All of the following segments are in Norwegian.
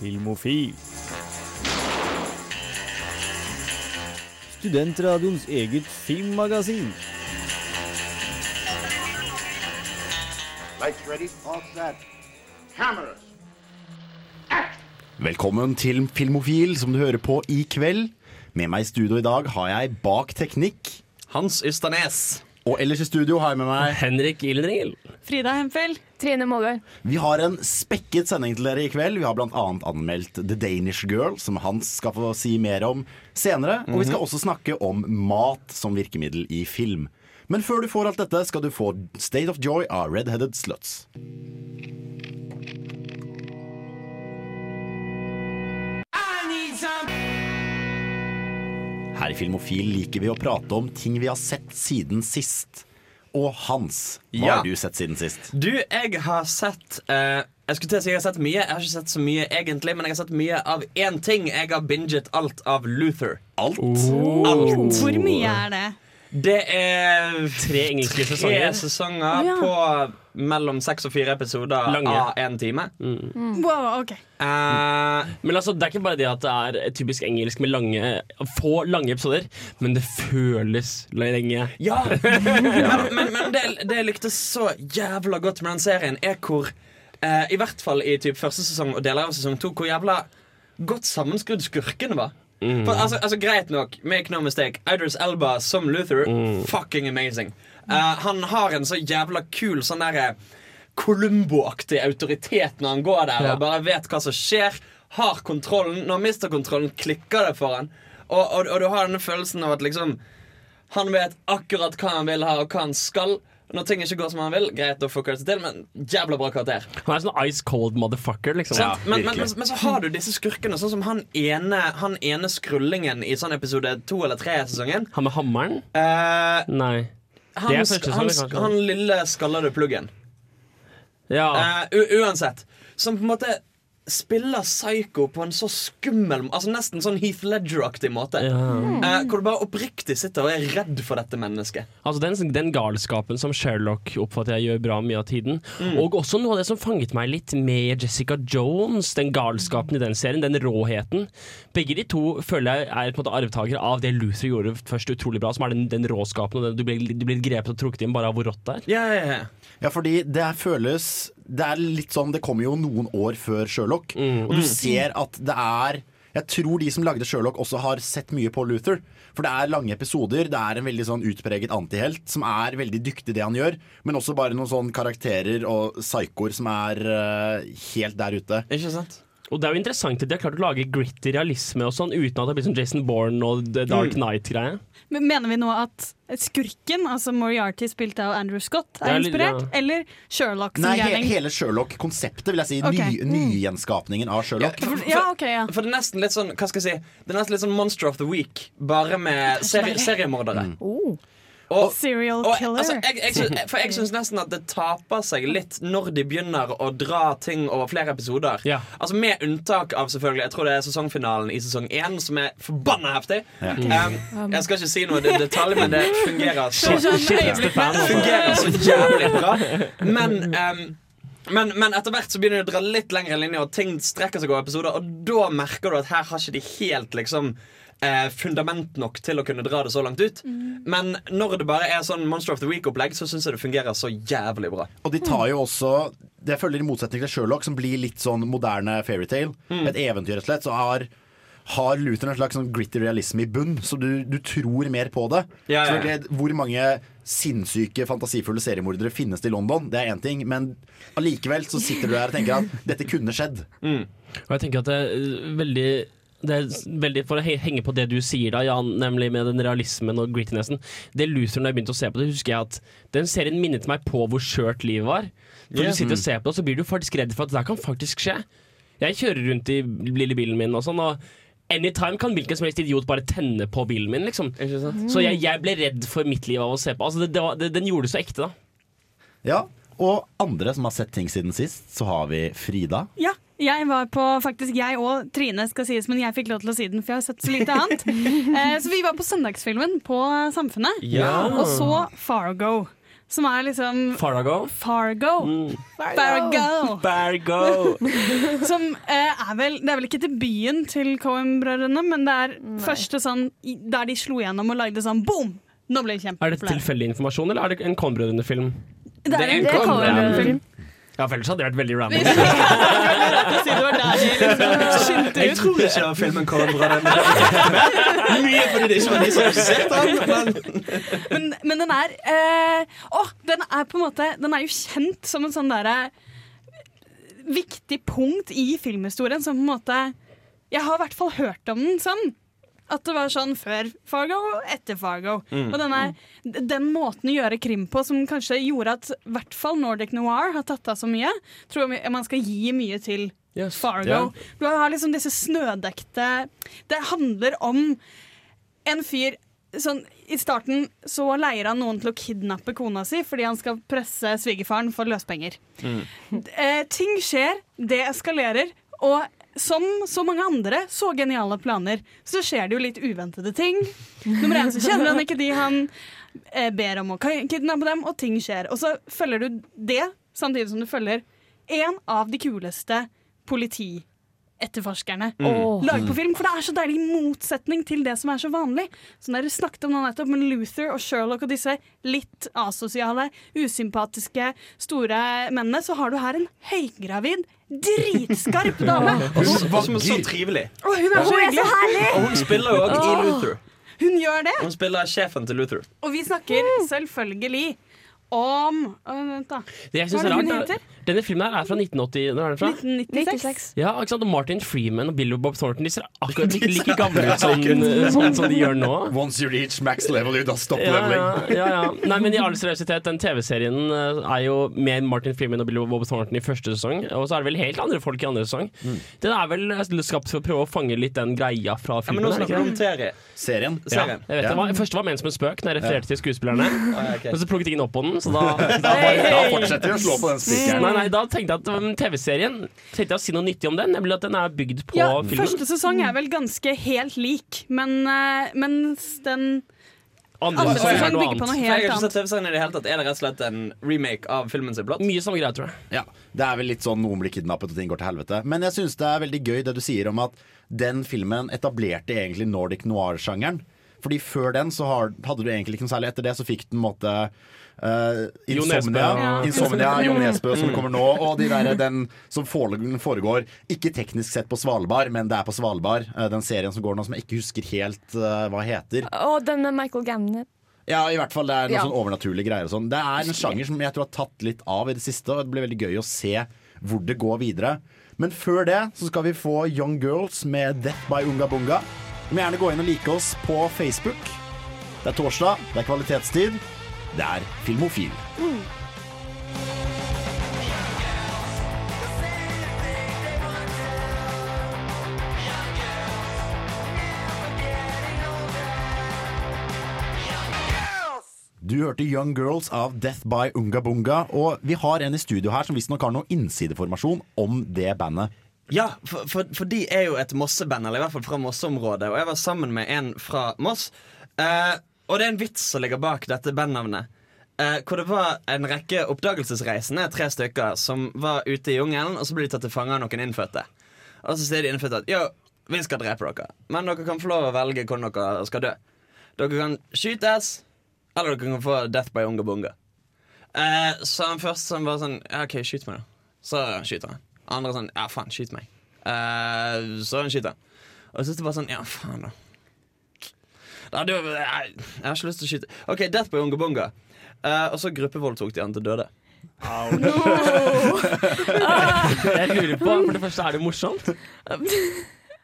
Filmofil. Studentradioens eget filmmagasin. Lights ready, all set. Cameras. Velkommen til Filmofil, som du hører på i kveld. Med meg i studio i dag har jeg bak teknikk. Hans Ysternes. Og ellers i studio har jeg med meg Henrik Ildenriel. Frida Hempel. Trine Måløy. Vi har en spekket sending til dere i kveld. Vi har bl.a. anmeldt The Danish Girl, som Hans skal få si mer om senere. Og vi skal også snakke om mat som virkemiddel i film. Men før du får alt dette, skal du få State of Joy av Redheaded Sluts. Her i Filmofil liker vi å prate om ting vi har sett siden sist. Og Hans, hva Ja. har du sett siden sist? Du, jeg har sett uh, Jeg skulle til å si jeg har sett mye. Jeg har ikke sett så mye egentlig, men jeg har sett mye av én ting. Jeg har binget alt av Luther. Alt? Alt. Hvor mye er det? Det er Tre engelske tre sesonger. sesonger ja. på mellom seks og fire episoder Lange. av én time. Wow, ok. uh, Men altså, det er ikke bare det at det er typisk engelsk med lange, få lange episoder, men det føles lenge. ja! Men, men, men det, det jeg likte så jævla godt med den serien, er hvor uh, I hvert fall i typ første sesong og deler av sesong to, hvor jævla godt sammenskrudd skurkene var. For, altså, altså Greit nok, make no mistake. Idris Elba som Luther, fucking amazing. Uh, han har en så jævla kul sånn derre Columbo-aktig autoritet når han går der Ja. og bare vet hva som skjer. Har kontrollen. Når han mister kontrollen, klikker det for han. Og, og, og du har denne følelsen av at liksom han vet akkurat hva han vil ha, og hva han skal. Når ting ikke går som han vil, greit, da fucker det seg til, men jævla bra karakter. Han er sånn ice cold motherfucker, liksom. Ja, men, men, men, men så har du disse skurkene, sånn som han ene, han ene skrullingen i sånn episode to eller tre i sesongen. Han med hammeren? Eh, Nei. han, første han, han lille skallede pluggen. Ja. Eh, uansett. Som på en måte spiller psycho på en så skummel Altså Nesten sånn Heath Ledger-aktig måte. ja. Eh, hvor du bare oppriktig sitter og er redd for dette mennesket. Altså den, den galskapen som Sherlock oppfatter jeg gjør bra mye av tiden. Og også noe av det som fanget meg litt med Jessica Jones, den galskapen i den serien, den råheten. Begge de to føler jeg er på en måte arvtakere av det Luther gjorde først utrolig bra, som er den, den råskapen. Og den, du, blir, du blir grepet og trukket inn bare av hvor rått det er. Ja, ja, ja. Ja, fordi det føles Det er litt sånn Det kommer jo noen år før Sherlock, og du ser at det er Jeg tror de som lagde Sherlock, også har sett mye på Luther. For det er lange episoder. Det er en veldig sånn utpreget antihelt som er veldig dyktig i det han gjør, men også bare noen sånne karakterer og psykoer som er uh, helt der ute. Ikke sant? Og det er jo interessant at de har klart å lage gritty realisme og sånn, uten at det blir som Jason Bourne og The Dark Knight-greie. Men Mener vi nå at skurken, altså Moriarty spilt av Andrew Scott, er, er inspirert? litt- ja. Eller Sherlock som Nei, he hele Sherlock-konseptet, vil jeg si. Ok. Ny, Nygjenskapningen av Sherlock. for, Ja, okay, ja. for det er nesten litt sånn Hva skal jeg si Det er nesten litt sånn Monster of the Week, bare med seri seriemordere. Oh. Og, Serial og, killer. altså, jeg, jeg, syns- for jeg syns nesten at det taper seg litt når de begynner å dra ting over flere episoder. Ja. Altså Med unntak av selvfølgelig Jeg tror det er sesongfinalen i sesong én som er forbanna heftig. Ja. Um, jeg skal ikke si noe i detalj, men det fungerer så altså. fungerer så jævlig bra. Men, um, men, men etter hvert så begynner de å dra litt lengre linjer, og ting strekker seg over episoder. Og da merker du at her har ikke de helt liksom eh, fundament nok til å kunne dra det så langt ut. Men når det bare er sånn Monster of the Week-opplegg, så syns jeg det fungerer så jævlig bra. Og de tar jo også Det følger i motsetning til Sherlock, som blir litt sånn moderne fairytale. Et eventyr, rett og slett. Så har, har Luther en slags sånn gritty realisme i bunn, så du, du tror mer på det. Ja, ja. Selvfølgelig, Hvor mange sinnssyke, fantasifulle seriemordere finnes det i London? Det er én ting, men allikevel så sitter du der og tenker at dette kunne skjedd. Og jeg tenker at det er veldig det er veldig For å henge på det du sier, da Jan, nemlig med den realismen og grittinessen. Det Luther, når jeg begynte å se på det, husker jeg at den serien minnet meg på hvor skjørt livet var. For yeah. du sitter og ser på det, så blir du faktisk redd for at det kan faktisk skje. Jeg kjører rundt i lille bilen min og sånn, og anytime kan hvilken som helst idiot bare tenne på bilen min, liksom. Så jeg, jeg ble redd for mitt liv av å se på. Altså, det, det var, det, den gjorde det så ekte, da. Ja, Og andre som har sett ting siden sist, så har vi Frida. Ja, jeg var på faktisk jeg og Trine skal sies, men jeg fikk lov til å si den, for jeg har sett så lite annet. Eh, så vi var på søndagsfilmen på Samfunnet, Ja. og så Fargo. som er liksom Fargo. Fargo. Fargo. Fargo. Som eh, er vel Det er vel ikke debuten til Cohen-brødrene, men det er første sånn der de slo gjennom og lagde sånn boom! Nå ble det Er det kjempepopulær. tilfeldig informasjon, eller er det en Cohen-brødrene-film? Det er en Det Coen-brødrene-film. Ja, for ellers hadde det vært veldig random. Jeg tror ikke det var filmen Coen-brødrene. Mye fordi det ikke var de som regisserte den. Men Men, men den er eh, Å, den er på en måte Den er jo kjent som en sånn derre viktig punkt i filmhistorien som på en måte Jeg har i hvert fall hørt om den sånn. At det var sånn før Fargo og etter Fargo. Og denne, den måten å gjøre krim på som kanskje gjorde at i hvert fall Nordic Noir har tatt av så mye, tror jeg man skal gi mye til Yes. Fargo. Du har liksom disse snødekte Det handler om en fyr sånn, I starten så leier han noen til å kidnappe kona si fordi han skal presse svigerfaren for løspenger. Eh, ting skjer, det eskalerer, og som så mange andre så geniale planer, så skjer det jo litt uventede ting. Nummer én så kjenner han ikke de han eh, ber om å ki- kidnappe dem, og ting skjer. Og så følger du det, samtidig som du følger en av de kuleste politietterforskerne laget på film. For det er så deilig i motsetning til det som er så vanlig. Så dere snakket om nå nettopp med Luther og Sherlock og disse litt asosiale, usympatiske, store mennene, så har du her en høygravid, dritskarp dame. Og som er så trivelig. Og hun er så hyggelig! Og hun spiller jo også i Luther. Hun gjør det. Hun spiller sjefen til Luther. Og vi snakker selvfølgelig om Vent, da. Hva er det hun heter? Denne filmen her er fra 1980. Når er den fra? 1996. Ja, ikke sant? Og Martin Freeman og Bill og Bob Thornton De ser akkurat like, like gamle ut som, sånn som de gjør nå. Once you reach max level, you da stop Ja, leveling. ja, ja, ja. Nei, men i all seriøsitet, den TV-serien eh, er jo med Martin Freeman og Bill og Bob Thornton i første sesong, og så er det vel helt andre folk i andre sesong. Den er vel eh, skapt for å prøve å fange litt den greia fra Ja, men filmen. nå er snakker vi om serie. Serien. Ja, jeg vet det. Var, første var ment som en spøk når jeg refererte til skuespillerne. Ah, okay. Men så plukket ingen opp på den, så da, da var Da fortsetter vi å slå på den spikeren. Nei, da tenkte jeg at um, TV-serien Tenkte jeg å si noe nyttig om den, nemlig at den er bygd på Ja, filmen. første sesong er vel ganske helt lik, men uh, mens den Andre andre sesong er bygger på noe helt annet. Jeg har ikke sett. TV-serien i det hele tatt. Er det rett og slett en remake av filmen sin plott? Mye samme greie, tror jeg. Ja, Det er vel litt sånn noen blir kidnappet og ting går til helvete. Men jeg syns det er veldig gøy det du sier om at den filmen etablerte egentlig Nordic noir-sjangeren. Fordi før den så hadde du egentlig ikke noe særlig. Etter det så fikk den en måte eh, Insomnia, Nesbø og- Ja. Insomnia, Jo Nesbø som kommer nå, og de der, den som foregår ikke teknisk sett på Svalbard, men det er på Svalbard. eh, den serien som går nå som jeg ikke husker helt eh, hva heter. Og den med Michael Gambnet. Ja, i hvert fall det er noen Ja. sånn overnaturlige greier og sånn. Det er en sjanger som jeg tror har tatt litt av i det siste, og det blir veldig gøy å se hvor det går videre. Men før det så skal vi få Young Girls med Death by Unga Bunga. Du må gjerne gå inn og like oss på Facebook. Det er torsdag, det er kvalitetstid. Det er Filmofil. Du hørte Young Girls av Death by Unga Bunga, og vi har en i studio her som visstnok har noe innsideformasjon om det bandet. Ja, for, for, for de er jo et Mosse-band, eller i hvert fall fra Mosse-området. Og jeg var sammen med en fra Moss. Eh, og det er en vits som ligger bak dette bandnavnet. Eh, hvor det var en rekke oppdagelsesreisende, tre stykker, som var ute i jungelen, og så ble de tatt til fange av noen innfødte. Og så sier de innfødte at jo, vi skal drepe dere, men dere kan få lov å velge hvordan dere skal dø. Dere kan skytes, eller dere kan få death by unga bunga. Eh, så han første som var sånn Ja, OK, skyt meg, da. Så skyter han. Andre sånn Ja, faen, skyt meg. Eh, så han skyter. Og så er det var sånn Ja, faen, da. Da du, jeg, jeg har ikke lyst til å skyte. OK, death by unga bunga. Eh, og så gruppevoldtok de han til døde. No Jeg lurer på, for det første, er det morsomt?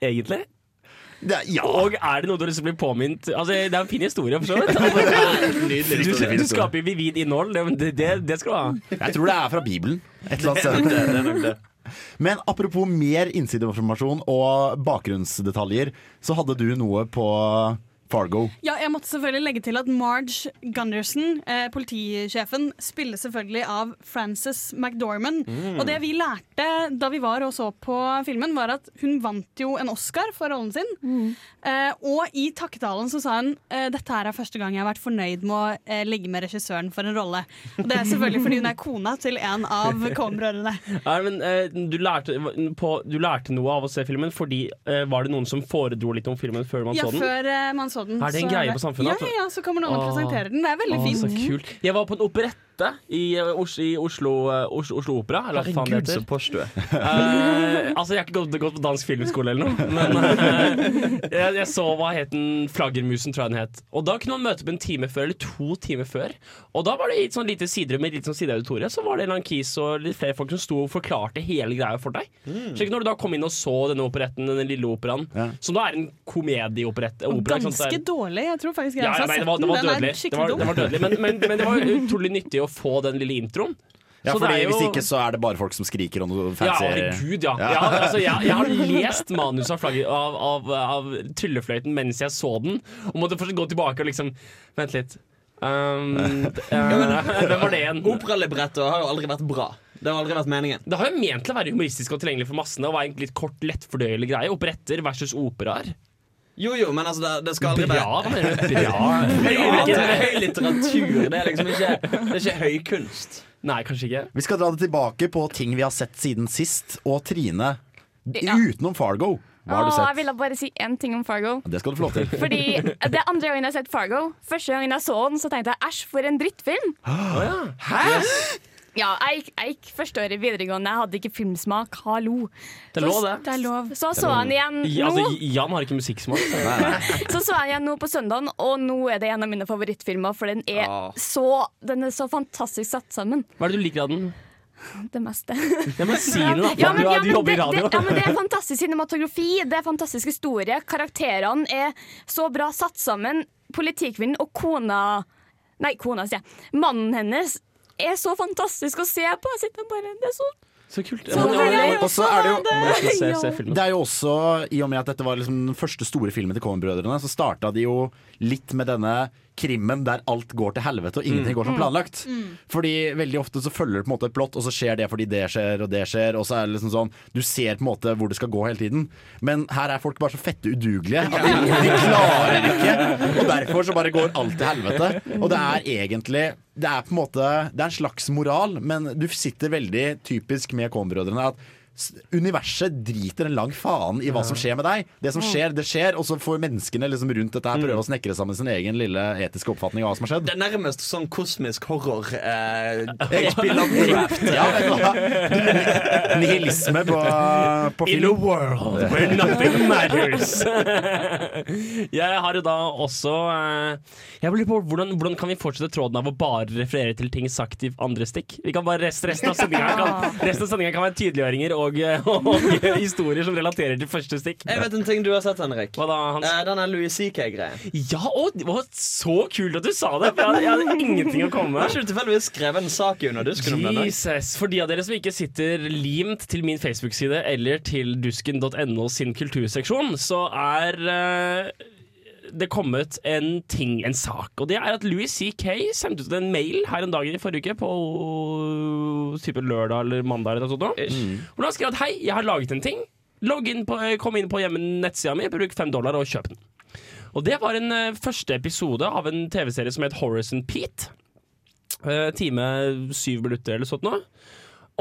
Egentlig? Det ja, Og er det noe du har lyst til å bli påminnet Altså, Det er en fin historie, for så vidt. Altså, Nydelig du, du skaper vivid innhold. Det, det, det skal du ha. Jeg tror det er fra Bibelen. Et eller annet sted. Det nok det. Men apropos mer innsideinformasjon og bakgrunnsdetaljer, så hadde du noe på Fargo. Ja, jeg måtte selvfølgelig legge til at Marge Gunderson, eh, politisjefen, spiller selvfølgelig av Frances McDormand. Og det vi lærte da vi var og så på filmen, var at hun vant jo en Oscar for rollen sin. Eh, og i takketalen så sa hun eh, dette her er første gang jeg har vært fornøyd med å eh, ligge med regissøren for en rolle. Og det er selvfølgelig fordi hun er kona til en av Coen-brødrene. Ja, men, eh, du, lærte, på, du lærte noe av å se filmen fordi eh, Var det noen som foredro litt om filmen før man Ja, så den? før eh, man så den. Er det en så greie på Samfunnet, Ja, ja, så kommer noen og presenterer den. Det er veldig Å, fint. så kult. Jeg var på en operette i, eh, Os i Oslo, eh, Oslo, Oslo Opera. Eller hva faen det Herregud, så heter. du er. Eh, altså, jeg har ikke gått, gått på dansk filmskole eller noe, men uh, jeg, jeg så hva het den Flaggermusen, tror jeg den het. Og da kunne man møte opp en time før, eller to timer før. Og da var det i et sånn lite siderom med et litt sånn sideauditorium, så var det en eller annen kis og litt flere folk som sto og forklarte hele greia for deg. Så ikke når du da kom inn og så denne operetten, denne lille operaen, Ja. som da er en komedieoperett er- ganske dårlig. Jeg tror faktisk jeg ja, ja, har nei, sett det var, det var den. Den dødelig. er Det skikkelig var, dum. det var dødelig men, men, men det var utrolig nyttig å få den lille introen. Ja, Så fordi det er jo- Hvis ikke så er det bare folk som skriker og noe Ja, herregud, ja. Jeg, har- altså, jeg, jeg har lest manuset av, flagget, av, av, av Tryllefløyten mens jeg så den, og måtte fortsatt gå tilbake og liksom Vent litt. Um, eh, hvem var det igjen? Operalibretto har jo aldri vært bra. Det har aldri vært meningen. Det har jo ment til å være humoristisk og tilgjengelig for massene. Og være egentlig litt kort, lettfordøyelig greie. Operetter versus operaer. Jo, jo, men altså, det, det skal aldri Bra, være mener du? Bra. Høy, litteratur. Det er liksom ikke, det er ikke høykunst. Nei, kanskje ikke. Vi skal dra det tilbake på ting vi har sett siden sist. Og Trine, Ja. utenom Fargo, hva har du Åh, jeg ville bare si én ting om Fargo. Det skal du få lov til. Fordi Det er andre gangen jeg har sett Fargo. Første gangen jeg så den, så tenkte jeg æsj, for en drittfilm. Ja, jeg jeg gikk første året i videregående, jeg hadde ikke filmsmak. Hallo. Det er lov, det. Det er lov. Så så jeg den igjen Ja, nå. altså, Jan har ikke musikksmak. Så så jeg igjen nå på søndagen, og nå er det en av mine favorittfilmer, for den er Ah. så, den er så fantastisk satt sammen. Hva er det du liker av den? Det meste. Ja, men Si noe. Ja, men, ja, du men det. Det, ja, men det er fantastisk cinematografi, det er fantastisk historie. Karakterene er så bra satt sammen. Politikkvinnen og kona Nei, kona, sier jeg. Mannen hennes er så fantastisk å se på. Jeg sitter bare, det er så Så kult. Så det var- deilig. Er det jo se, se. Det er jo også, I og med at dette var liksom den første store filmen til Coen-brødrene, så starta de jo litt med denne krimmen der alt går til helvete og ingenting går som planlagt. Fordi veldig ofte så følger det på en måte et plott, og så skjer det fordi det skjer og det skjer. Og så er det liksom sånn Du ser på en måte hvor det skal gå hele tiden. Men her er folk bare så fette udugelige at de, de klarer ikke. Og derfor så bare går alt til helvete. Og det er egentlig Det er på en måte Det er en slags moral, men du sitter veldig typisk med Kohn-brødrene at Universet driter en lang faen i hva som skjer med deg. Det som skjer, det skjer, og så får menneskene liksom rundt dette her prøve å snekre sammen sin egen lille etiske oppfatning av hva som har skjedd. Det er nærmest sånn kosmisk horror. Eh, spiller Lovecraft. Ja, vet du hva? Nihilisme på, på In a world where nothing matters. jeg har jo da også eh, Jeg lurer på hvordan, hvordan kan vi fortsette tråden av å bare referere til ting sagt i andre stikk? Vi kan bare rest, Resten av sendinga kan, kan være tydeliggjøringer og, eh, og historier som relaterer til første stikk. Jeg vet en ting du har sett, Henrik. Hva da, Hans? Eh, den Louis CK-greien. Ja, å, det var så kult at du sa det! For jeg, hadde- jeg hadde ingenting å komme med. Har ikke du tilfeldigvis skrevet en sak under dusken om den? Jesus, For de av dere som ikke sitter limt til min Facebook-side eller til dusken.no sin kulturseksjon, så er eh, det kommet en ting, en sak. Og det er at Louis C.K. sendte ut en mail her en dag i forrige uke, på type lørdag eller mandag eller noe sånt. nå, Hvor han skrev at hei, jeg har laget en ting. Logg inn på, kom inn på nettsida mi, bruk fem dollar og kjøp den. Og det var en uh, første episode av en TV-serie som het Horace and Pete. Uh, time syv minutter eller sånt nå.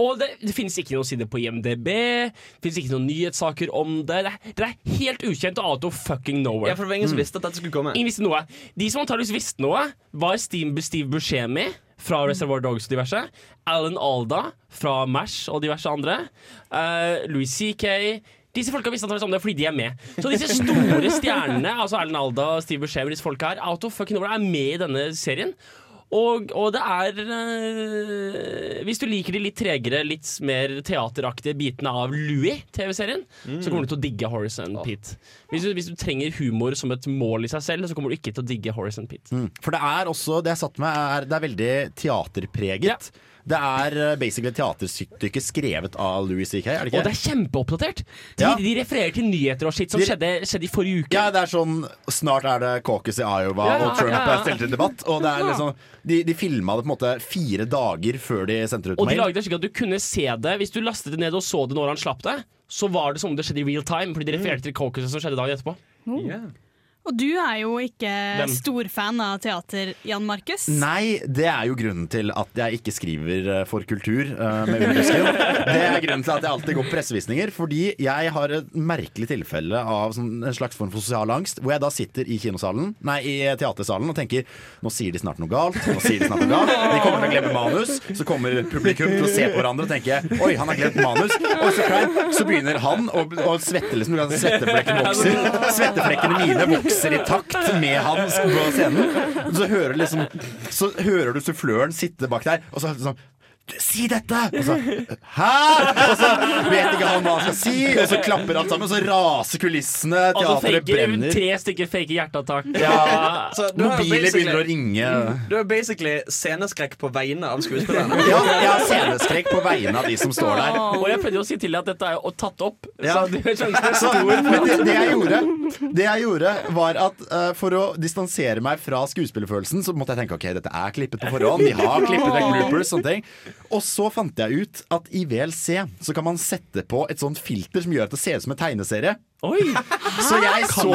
Og det, det finnes ikke noen sider på IMDb, det finnes ikke noen nyhetssaker om det. Det er, det er helt ukjent og out of fucking nowhere. Ja, for det var ingen som visste at dette skulle komme. Ingen visste noe. De som antakeligvis visste noe, var Steve, Steve Buscemi fra Reservoir Dogs og diverse. Alan Alda fra MASH og diverse andre. Uh, Louis C.K. Disse folka visste antakeligvis om det fordi de er med. Så disse store stjernene, altså Alan Alda og Steve Buscemi, disse folka her, out of fucking nowhere, er med i denne serien. Og, og det er eh, Hvis du liker de litt tregere, litt mer teateraktige bitene av Louis, TV-serien, så kommer du til å digge Horace and Pete. Hvis du, hvis du trenger humor som et mål i seg selv, så kommer du ikke til å digge Horace and Pete. For det er også Det jeg satt med, er, det er veldig teaterpreget. Ja. Det er eh, basically et teaterstykke skrevet av Louis C.K., er det Og det er kjempeoppdatert! De, Ja. de refererer til nyheter og skitt som De- skjedde, skjedde i forrige uke. Ja, det er sånn Snart er det caucus i Iowa, Ja, og Trump ja, ja. er stelt til debatt. Og det er liksom De, de filma det på en måte fire dager før de sendte det ut Og på de lagde det slik at du kunne se det Hvis du lastet det ned og så det når han slapp det, så var det som om det skjedde i real time. Fordi de refererte til caucuset som skjedde dagen etterpå. Og du er jo ikke Den. storfan av teater, Jan Markus. Nei, det er jo grunnen til at jeg ikke skriver eh, for kultur uh, med underskudd. Det er grunnen til at jeg alltid går på pressevisninger. Fordi jeg har et merkelig tilfelle av sånn, en slags form for sosial angst. Hvor jeg da sitter i kinosalen, nei, i teatersalen og tenker nå sier de snart noe galt. Nå sier de snart noe galt De kommer til å glemme manus. Så kommer publikum til å se på hverandre og tenke oi, han har glemt manus. Og så, så begynner han å, å svette, liksom. Svetteflekkene Svetteflekken vokser. Svetteflekkene mine vokser i takt med han på scenen. Så hører, liksom, så hører du suffløren sitte bak der, og så sånn Si dette! Og så, Hæ?! Og så vet ikke han hva han skal si, og så klapper alt sammen, og så raser kulissene. Teatret brenner. tre stykker fake hjerteattakk. Ja, Så du har mobiler begynner å ringe. Du er basically sceneskrekk på vegne av skuespillerne. Ja, jeg har sceneskrekk på vegne av de som står der. Og jeg prøvde å si til deg at dette er jo tatt opp. Ja. Så er Så, men det, det, jeg gjorde, det jeg gjorde, var at uh, for å distansere meg fra skuespillerfølelsen, så måtte jeg tenke ok, dette er klippet på forhånd. De har klippet vekk bloopers, sånne ting. Og så fant jeg ut at i VLC så kan man sette på et sånt filter som gjør at det ser ut som en tegneserie. Oi! Så jeg så?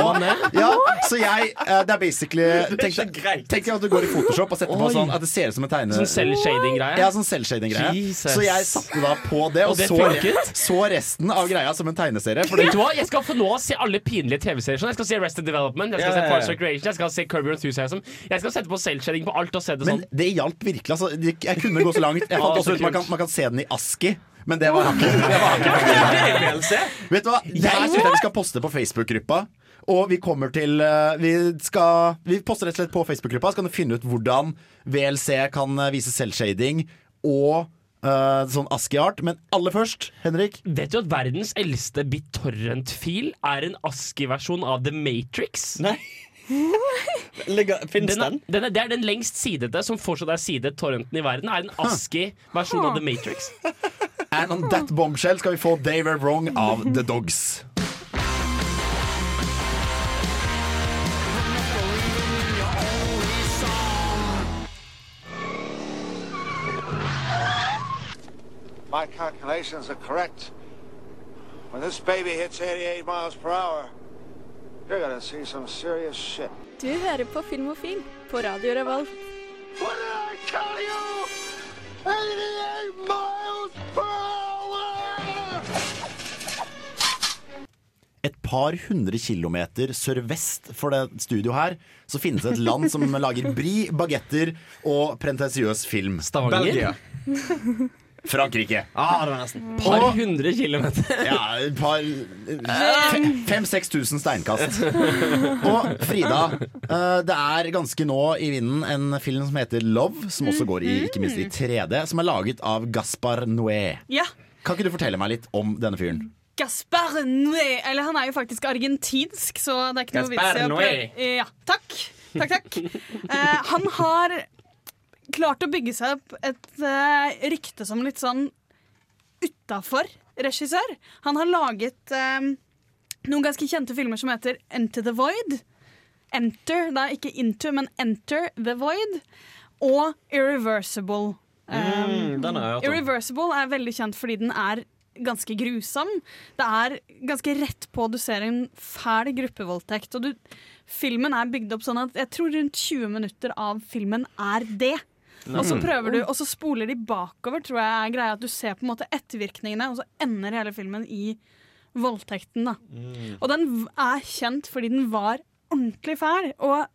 Ja, så jeg eh, Det er basically Tenk deg tenk deg at du går i Photoshop og setter på Oi. sånn at det ser ut som en tegne... Sånn cell-shading-greie. Ja, sånn selvshading-greie. Jesus. Så jeg satte da på det, og, Og det så, funket? så resten av greia som en tegneserie. Fordi Vet du hva? Jeg skal få nå se alle pinlige TV-serier. sånn. Jeg skal se Arrested Development, jeg skal Ja, se ja, ja. Parks and Recreation, jeg skal se Curb Your Enthusiasm. Jeg skal sette på cell-shading på alt og se det sånn. Men det hjalp virkelig. Altså, jeg kunne gå så langt. Jeg fant så også ut man kan, man kan se den i ASKI. Men det var VLC. Vet du hva? Det her synes jeg vi skal poste på Facebook-gruppa. Og vi kommer til eh, Vi skal Vi poster rett og slett på Facebook-gruppa, så kan du finne ut hvordan VLC kan eh, vise selvshading og Uh, sånn ASCII-art. Men aller først, Henrik. Vet du at verdens eldste BitTorrent-fil er en ASCII-versjon av The Matrix? Nei. Fins Den er, den? den er, det er den lengst sidete som fortsatt er sidet torrenten i verden. Er en ASCII-versjon av The Matrix. And on that bombshell skal vi få They Were Wrong av The Dogs. My calculations are correct. When this baby hits 88 miles per hour, you're gonna see some serious shit. Du hører på Filmofil på Radio Revolt. What did I tell you? Par hundre kilometer sørvest for det studioet her, så finnes det et land som lager bri, bagetter og prentensiøs film. Stavanger. Belgia. Frankrike. Ah, det var nesten. Par hundre kilometer. Ja, et par Fem-seks tusen steinkast. Og Frida, eh, det er ganske nå i vinden en film som heter Love, som også går i ikke minst i 3D, som er laget av Gaspar Noé. Ja. Kan ikke du fortelle meg litt om denne fyren? Gaspar Noé. Eller han er jo faktisk argentinsk, så det er ikke noe vits i å prøve Ja, takk. Takk, takk. Eh, han har klart å bygge seg opp et eh, rykte som litt sånn utafor regissør. Han har laget eh, noen ganske kjente filmer som heter Enter the Void. Enter, da ikke Into, men Enter the Void. Og Irreversible. Mm. Irreversible er veldig kjent fordi den er ganske grusom. Det er ganske rett på du ser en fæl gruppevoldtekt. Og du, filmen er bygd opp sånn at jeg tror rundt 20 minutter av filmen er det. Og så prøver du, og så spoler de bakover, tror jeg er greia. At du ser på en måte ettervirkningene, og så ender hele filmen i voldtekten. da. Og den er kjent fordi den var ordentlig fæl. Og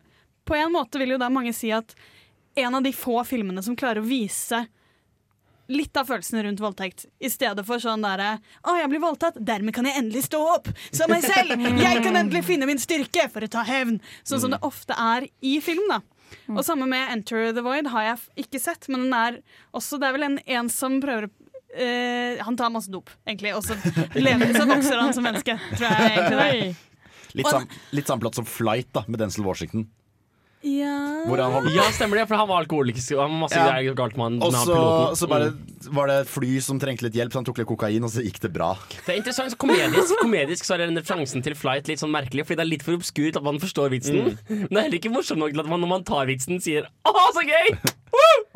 på en måte vil jo da mange si at en av de få filmene som klarer å vise litt av følelsene rundt voldtekt, i stedet for sånn derre Å, jeg blir voldtatt, dermed kan jeg endelig stå opp som meg selv! Jeg kan endelig finne min styrke for å ta hevn! Sånn som det ofte er i film, da. Og samme med Enter the Void har jeg ikke sett, men den er også Det er vel en, en som prøver å eh, Han tar masse dop, egentlig, og så, lever, så vokser han som menneske, tror jeg egentlig. det. Litt, sam, litt samme plott som Flight da, med Denzil Washington. Ja. Hvor han Ja, stemmer det, for han var alkoholisk. og Han masse Ja. greier galt med han, Og så, piloten. så bare var det et fly som trengte litt hjelp, så han tok litt kokain, og så gikk det bra. Det er interessant, så komedisk, komedisk så er den referansen til Flight litt sånn merkelig, fordi det er litt for obskurt at man forstår vitsen. Men det er heller ikke morsomt nok til at man når man tar vitsen, sier 'Å, så gøy!'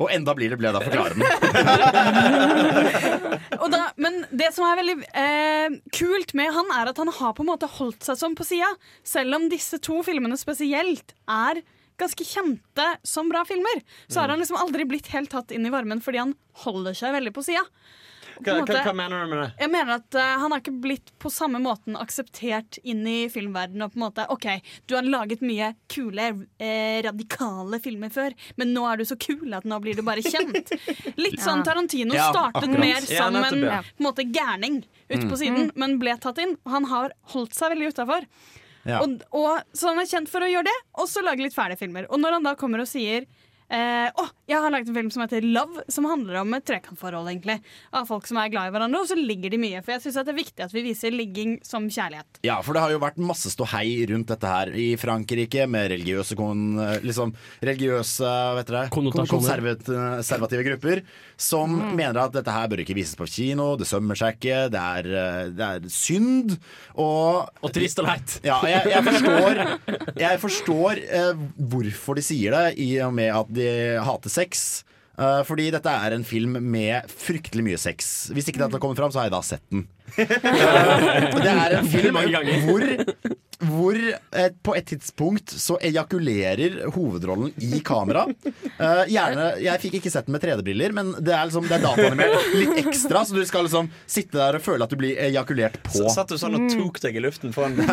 Og enda blir det ble da forklare den. Og da, men det som er veldig eh, kult med han, er at han har på en måte holdt seg sånn på sida. Selv om disse to filmene spesielt er ganske kjente som bra filmer, så har han liksom aldri blitt helt tatt inn i varmen fordi han holder seg veldig på sida. Hva, mener du med det? Jeg mener at uh, Han har ikke blitt på samme måten akseptert inn i filmverdenen. Og på en måte, ok, Du har laget mye kule, eh, radikale filmer før, men nå er du så kul at nå blir du bare kjent. Litt sånn Tarantino Ja, startet akkurat. mer Ja, som nettopp, en ja. på en måte gærning ute Mm. på siden, men ble tatt inn. Og han har holdt seg veldig utafor. Ja. Og, og, så han er kjent for å gjøre det, og så lage litt fæle filmer. Og når han da kommer og sier eh, Å, jeg har laget en film som heter Love, som handler om et trekantforhold, egentlig. Av folk som er glad i hverandre, og så ligger de mye. For jeg syns det er viktig at vi viser ligging som kjærlighet. Ja, for det har jo vært masse ståhei rundt dette her i Frankrike, med religiøse kon, liksom, religiøse vet dere, konservative grupper som mener at dette her bør ikke vises på kino, det sømmer seg ikke, det er, det er synd. Og Og trist og leit. ja, jeg, jeg forstår, jeg forstår eh, hvorfor de sier det, i og med at de hater sex. Eh, fordi dette er en film med fryktelig mye sex. Hvis ikke dette kommer fram, så har jeg da sett den. Eh, det er en film hvor, hvor eh, på et tidspunkt så ejakulerer hovedrollen i kamera. Eh, gjerne, Jeg fikk ikke sett den med 3D-briller, men det er, liksom, det er dataanimert litt ekstra, så du skal liksom sitte der og føle at du blir ejakulert på. Så Satt du sånn og tok deg i luften foran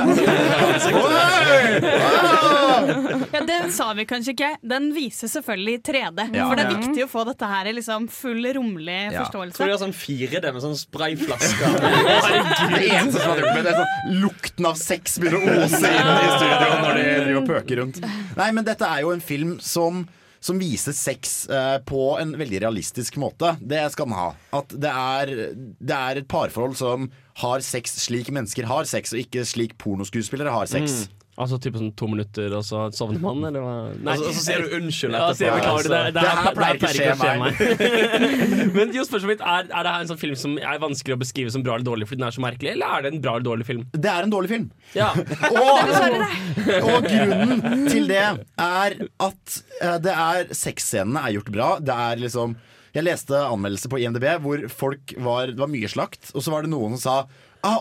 Ja, Det sa vi kanskje ikke. Den viser selvfølgelig i 3D. Ja. For det er viktig å få dette her i liksom full romlig Ja. forståelse. Tror det er sånn 4D med sånn sprayflasker. Det eneste som hadde gjort med det, er sånn lukten av sex begynner å ose inn i studio når de driver og pøker rundt. Nei, men dette er jo en film som som viser sex eh, på en veldig realistisk måte. Det skal den ha. At det er, det er et parforhold som har sex slik mennesker har sex, og ikke slik pornoskuespillere har sex. Altså type sånn to minutter, og så sovner man, eller hva? Nei. Og så- og så sier du unnskyld Ja, sier beklager, det, det, Det her her pleier ikke å skje meg. Men jo, spørsmålet mitt er, er det her en sånn film som er vanskelig å beskrive som bra eller dårlig fordi den er så merkelig, eller er det en bra eller dårlig film? Det er en dårlig film. Ja. Og, og grunnen til det er at eh, det er sexscenene er gjort bra. Det er liksom Jeg leste anmeldelser på IMDb hvor folk var, det var mye slakt, og så var det noen som sa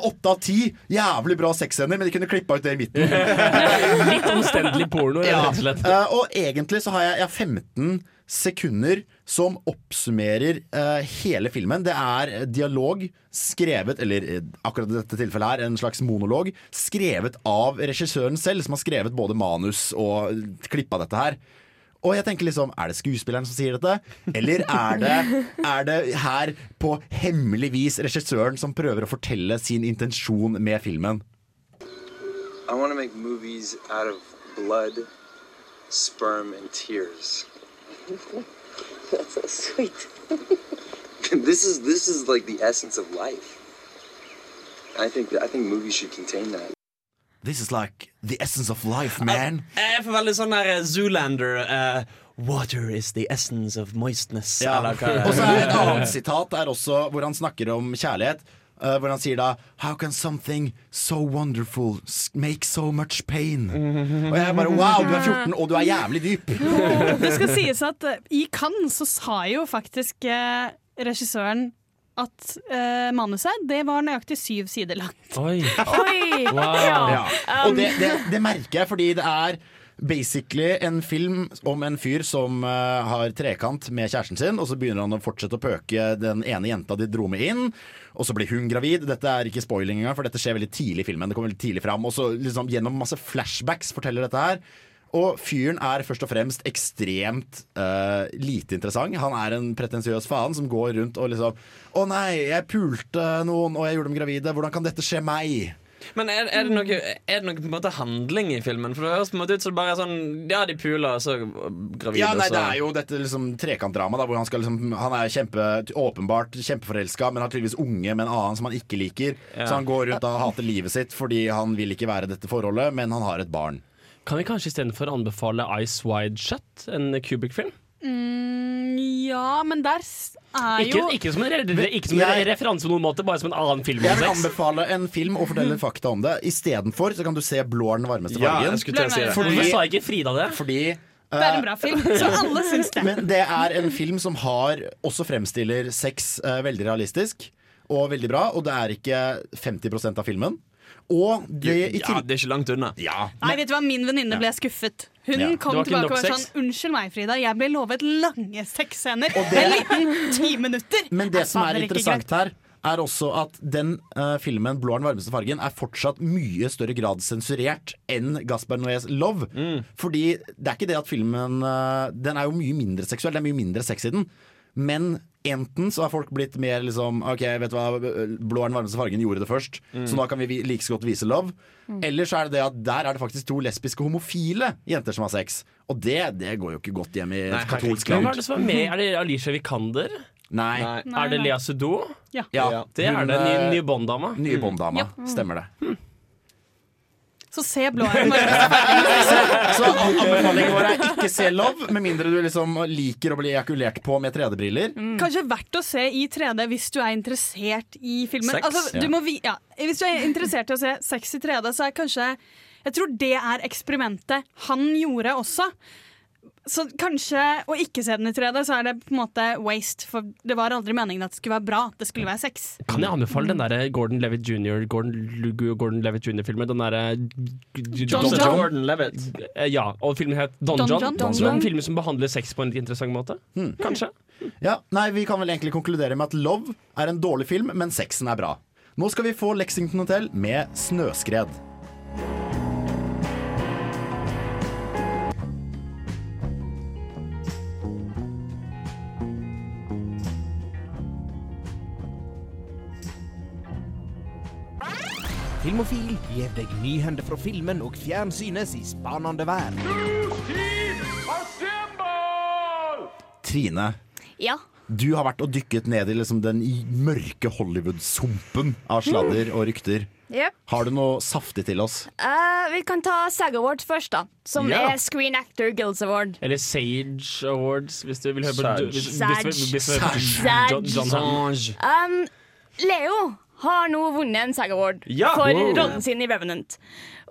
Åtte av ti! Jævlig bra sexscener, men de kunne klippa ut det i midten. Litt omstendelig porno, Ja. rett og slett. Eh, og egentlig så har jeg, jeg 15 sekunder som oppsummerer uh, hele filmen. Det er dialog skrevet, eller eh, akkurat i dette tilfellet her, en slags monolog, skrevet av regissøren selv, som har skrevet både manus og klippa dette her. Og jeg tenker liksom, Er det skuespilleren som sier dette, eller er det, er det her på hemmelig vis regissøren som prøver å fortelle sin intensjon med filmen? I want to make movies out of blood, sperm, and tears. That's so sweet. this is this is like the essence of life. I think I think movies should contain that. This is like the essence of life, man. Jeg får veldig sånn der eh, Zoolander Uh, Water is the essence of moistness. Ja. Og så er et annet sitat der også hvor han snakker om kjærlighet. Uh, hvor han sier da How can something so wonderful make so much pain? Og jeg bare Wow, du er 14, og du er jævlig dyp! Det skal sies at i Cannes så sa jo faktisk eh, regissøren at uh, manuset det var nøyaktig syv sider langt. Oi. Oi! Wow. Ja. Og det, det, det merker jeg fordi det er basically en film om en fyr som uh, har trekant med kjæresten sin, og så begynner han å fortsette å pøke den ene jenta de dro med inn. Og så blir hun gravid. Dette er ikke spoiling engang, for dette skjer veldig tidlig i filmen. Det kommer veldig tidlig fram Og så liksom gjennom masse flashbacks forteller dette her. Og fyren er først og fremst ekstremt uh, lite interessant. Han er en pretensiøs faen som går rundt og liksom Å nei, jeg pulte noen, og jeg gjorde dem gravide. Hvordan kan dette skje meg? Men er, er, det noe, er det noe på en måte handling i filmen? For det høres på en måte ut som det bare er sånn Ja, de puler, og så gravide, Ja, nei, Det er jo dette liksom trekantdrama hvor han, skal liksom, han er kjempe, åpenbart kjempeforelska, men har tydeligvis unge med en annen som han ikke liker. Ja. Så han går rundt og hater livet sitt fordi han vil ikke være i dette forholdet, men han har et barn. Kan vi kanskje istedenfor anbefale Ice Wide Shut, en Kubrick-film? Mm, ja, men der er Ikke, jo ikke som en, re ikke som en Jeg- referanse på noen måte, bare som en annen film. Jeg vil anbefale en film og fortelle fakta om det. Istedenfor så kan du se Blå er den varmeste Ja, fargen. å si. Hvorfor Fordi, sa ikke Frida det? fordi Det er en bra film, så alle syns det. Men det er en film som har også fremstiller sex uh, veldig realistisk og veldig bra, og det er ikke 50% av filmen. Og det i Ja, det er ikke langt unna. Ja, Nei, vet du hva, Min venninne ble skuffet. Hun Ja. kom Det var ikke tilbake og var sånn Unnskyld meg, Frida, jeg ble lovet lange sexscener. En liten ti minutter. Men det som er fader ikke interessant her, er også at den eh, filmen 'Blå er den varmeste fargen' er fortsatt mye større grad sensurert enn Gaspar Noés 'Love'. Mm. Fordi det er ikke det at filmen eh, Den er jo mye mindre seksuell, det er mye mindre sex i den. Men enten så har folk blitt mer liksom OK, vet du hva, 'Blå er den varmeste fargen' gjorde det først, Mm. så da kan vi like så godt vise 'Love'. Eller så er det det at der er det faktisk to lesbiske homofile jenter som har sex. Og det, det går jo ikke godt hjem i Nei, et katolsk Hvem land. er det som er med? Er det Alicia Vikander? Nei. Nei. Er det. Lea Sudou? Ja. Ja, Det er hun, det. ny Nye, nye Bond-dama. Nye Bond-dama. Ja. Stemmer det. Så se blå øyne. Så anbefalingen vår er ikke se Love, med mindre du liksom liker å bli ejakulert på med 3D-briller. Kanskje verdt å se i 3D hvis du er interessert i filmen. Sex? Altså, du Ja. må vi, ja. Hvis du er interessert i å se sex i 3D, så er kanskje Jeg tror det er eksperimentet han gjorde også. Så kanskje å ikke se den i 3D, så er det på en måte waste. For det var aldri meningen at det skulle være bra. Det skulle være sex. Kan jeg anbefale den der Gordon Levitt Jr. Gordon, Gordon Levitt jr.-filmen? Den derre John Don John. Gordon Levitt. Eh, Ja, og filmen het Don, Don John. John, Don John. en film som behandler sex på en litt interessant måte. Kanskje. Ja, nei, Vi kan vel egentlig konkludere med at Love er en dårlig film, men sexen er bra. Nå skal vi få Lexington Hotel med Snøskred. Filmofil gir deg nyhender fra filmen og fjernsynets i spanende vær. Trine, Ja. du har vært og dykket ned i liksom den mørke Hollywood-sumpen av sladder og rykter. Yep. Har du noe saftig til oss? Eh, vi kan ta SAG Awards først, da. Som Ja. er Screen Actor Guilds Award. Eller Sage Awards, hvis du vil høre på Sage. hvis- hvis- Sage. hvis- Sage. John- John Hamm. Sange. Um, Leo har nå vunnet en SAG Award Ja! for rollen sin i Revenant.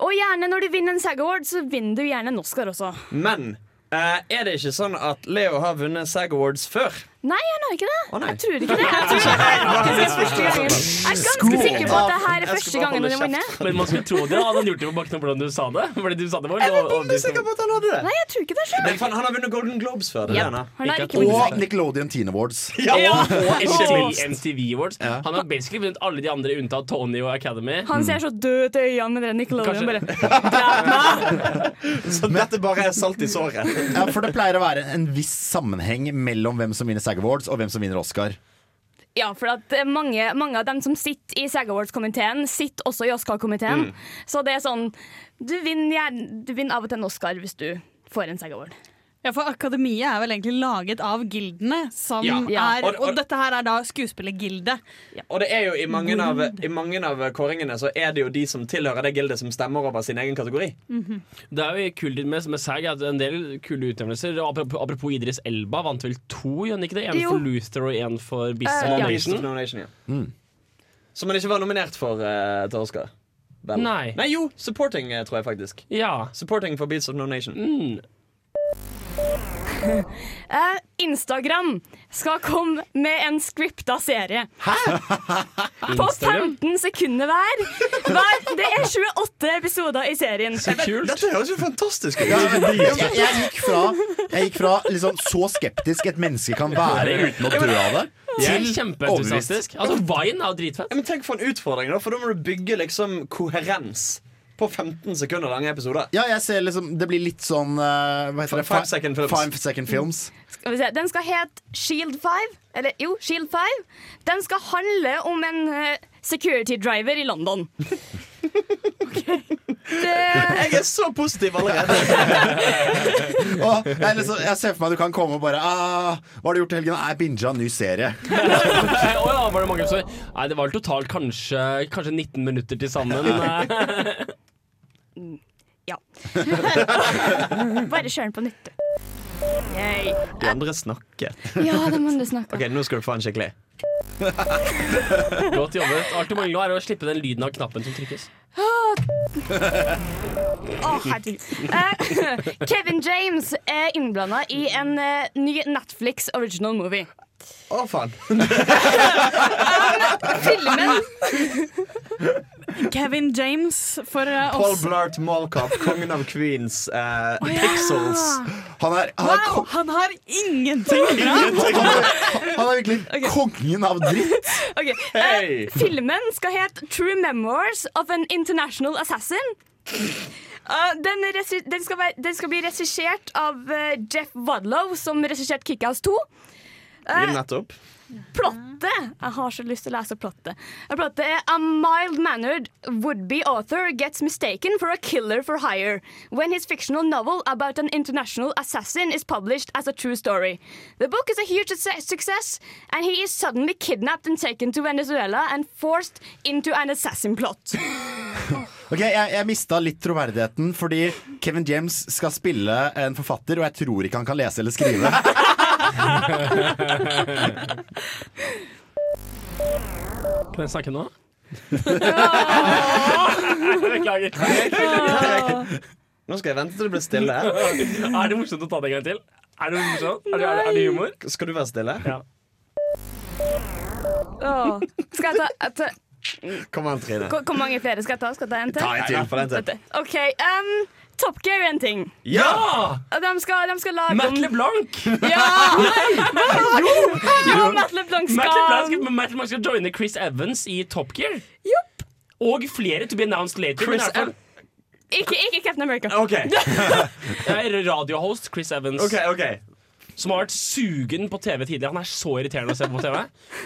Og gjerne når du vinner en SAG Award, så vinner du gjerne en Oscar også. Men eh, er det ikke sånn at Leo har vunnet SAG Awards før? Nei, han har ikke det. Oh. Jeg tror ikke det. Jeg, tror det er første gangen. jeg er ganske sikker på at det her er første gangen han vunnet. Men man skulle tro det. Hadde han gjort det på bakken av hvordan du sa det? Fordi du sa det var Jeg var og- og- sikker på at han hadde det. Nei, jeg tror ikke det Men sjøl. han har vunnet Golden Globes før. Det Yep. han har. Ikke ikke Og Nickelodeon Teen Awards. Ja, og MTV, MTV Awards. Han har basically vunnet alle de andre unntatt Tony og Academy. Han ser så død ut i øynene med den Nickelodeon. Bare. Så dette bare er salt i såret. Ja, For det pleier å være en viss sammenheng mellom hvem som vinner SAG Awards og hvem som vinner Oscar. Ja, for at eh, mange, mange av dem som sitter i SAG Awards-komiteen, sitter også i Oscar-komiteen. Så det er sånn du vinner, du vinner av og til en Oscar hvis du får en SAG Award. Ja, for Akademiet er vel egentlig laget av gildene, som Ja. Ja. er Og- og- Og dette her er da skuespillergildet. Og det er jo i mange, av, i mange av kåringene så er det jo de som tilhører det gildet som stemmer over sin egen kategori. Det er jo kult med, med SAG at en del kule utnevnelser. Apropos, apropos Idris Elba vant vel to, gjør han ikke det? En Jo. for Luther og en for Beast uh, of ja. Beast of Nation. No Nation. Som han ikke var nominert for uh, til Oscar. Nei. Nei, jo! Supporting, eh, tror jeg faktisk. Ja. Supporting for Beats of No Nation. Mm. Eh, Instagram skal komme med en scripta serie. På 15 sekunder hver. hver. Det er 28 episoder i serien. Kult. Dette høres jo fantastisk ut! Jeg, jeg gikk fra, jeg gikk fra liksom, så skeptisk et menneske kan være uten å dø av det, til kjempeentusiastisk. Altså, Vine er jo dritfett. Ja, men Tenk for en utfordring, da, for da må du bygge liksom koherens på 15 sekunder lange episoder. Ja, jeg ser liksom Det blir litt sånn uh, Hva heter det? Five second films. Five second films. Skal vi se. Den skal hete Shield 5. Eller jo, Shield 5. Den skal handle om en uh, security driver i London. Det, Jeg er så positiv allerede! Og jeg, liksom, jeg ser for meg at du kan komme og bare ah, 'Hva har du gjort i helgen?' Jeg binga en ny serie. oh, ja, var det mange episoder? Nei, det var vel totalt kanskje, kanskje 19 minutter til sammen. ja. Bare kjør den på nytt, du. De andre snakket. Ja, de andre snakker. OK, nå skal du få en skikkelig. Godt jobbet. Alt du mangler nå er å slippe den lyden av knappen som trykkes. Å, herregud. Eh, Kevin James er innblanda i en eh, ny Netflix original movie. Å, faen. Filmen Kevin James for uh, Paul oss. Blart Mallcop, kongen av Queens. uh, oh, ja. Pixels. Han er, han Wow, er han har ingenting bra! han er, han er virkelig kongen av dritt. Ok, eh, Filmen skal hete True Memoirs of an International Assassin. Uh, den, den, skal være, den skal bli regissert av eh, Jeff Wadlow, som regisserte Kickass 2. Eh, Nettopp. Plottet Jeg har så lyst til å lese plottet. Plottet er A mild-mannered would-be author gets mistaken for a killer for hire when his fictional novel about an international assassin is published as a true story. The book is a huge success- success, and he is suddenly kidnapped and taken to Venezuela and forced into an assassin plot. Ok, Jeg, jeg mista litt troverdigheten fordi Kevin James skal spille en forfatter, og jeg tror ikke han kan lese eller skrive. Kan jeg snakke nå? Beklager. Nå skal jeg vente til det blir stille. Er det morsomt å ta det en gang til? Er det morsomt? Er det, er det, er det humor? Skal du være stille? Ja. Åh. Skal jeg ta, jeg ta Kom an, Trine. hvor, hvor mange flere skal jeg ta? Skal jeg ta en til? Ta en til. for den til. OK. Um, Top Gear en ting. Ja! De skal, de skal lage Matt LeBlanc! Ja! jo, Matt LeBlanc skal Matt LeBlanc skal, Matt LeBlanc skal joine Chris Evans i Top Gear. Og flere to be announced later. Chris men Ikke, ikke Captain America. OK. Radiohost Chris Evans. ok, ok Som har vært sugen på TV tidligere. Han er så irriterende å se på TV.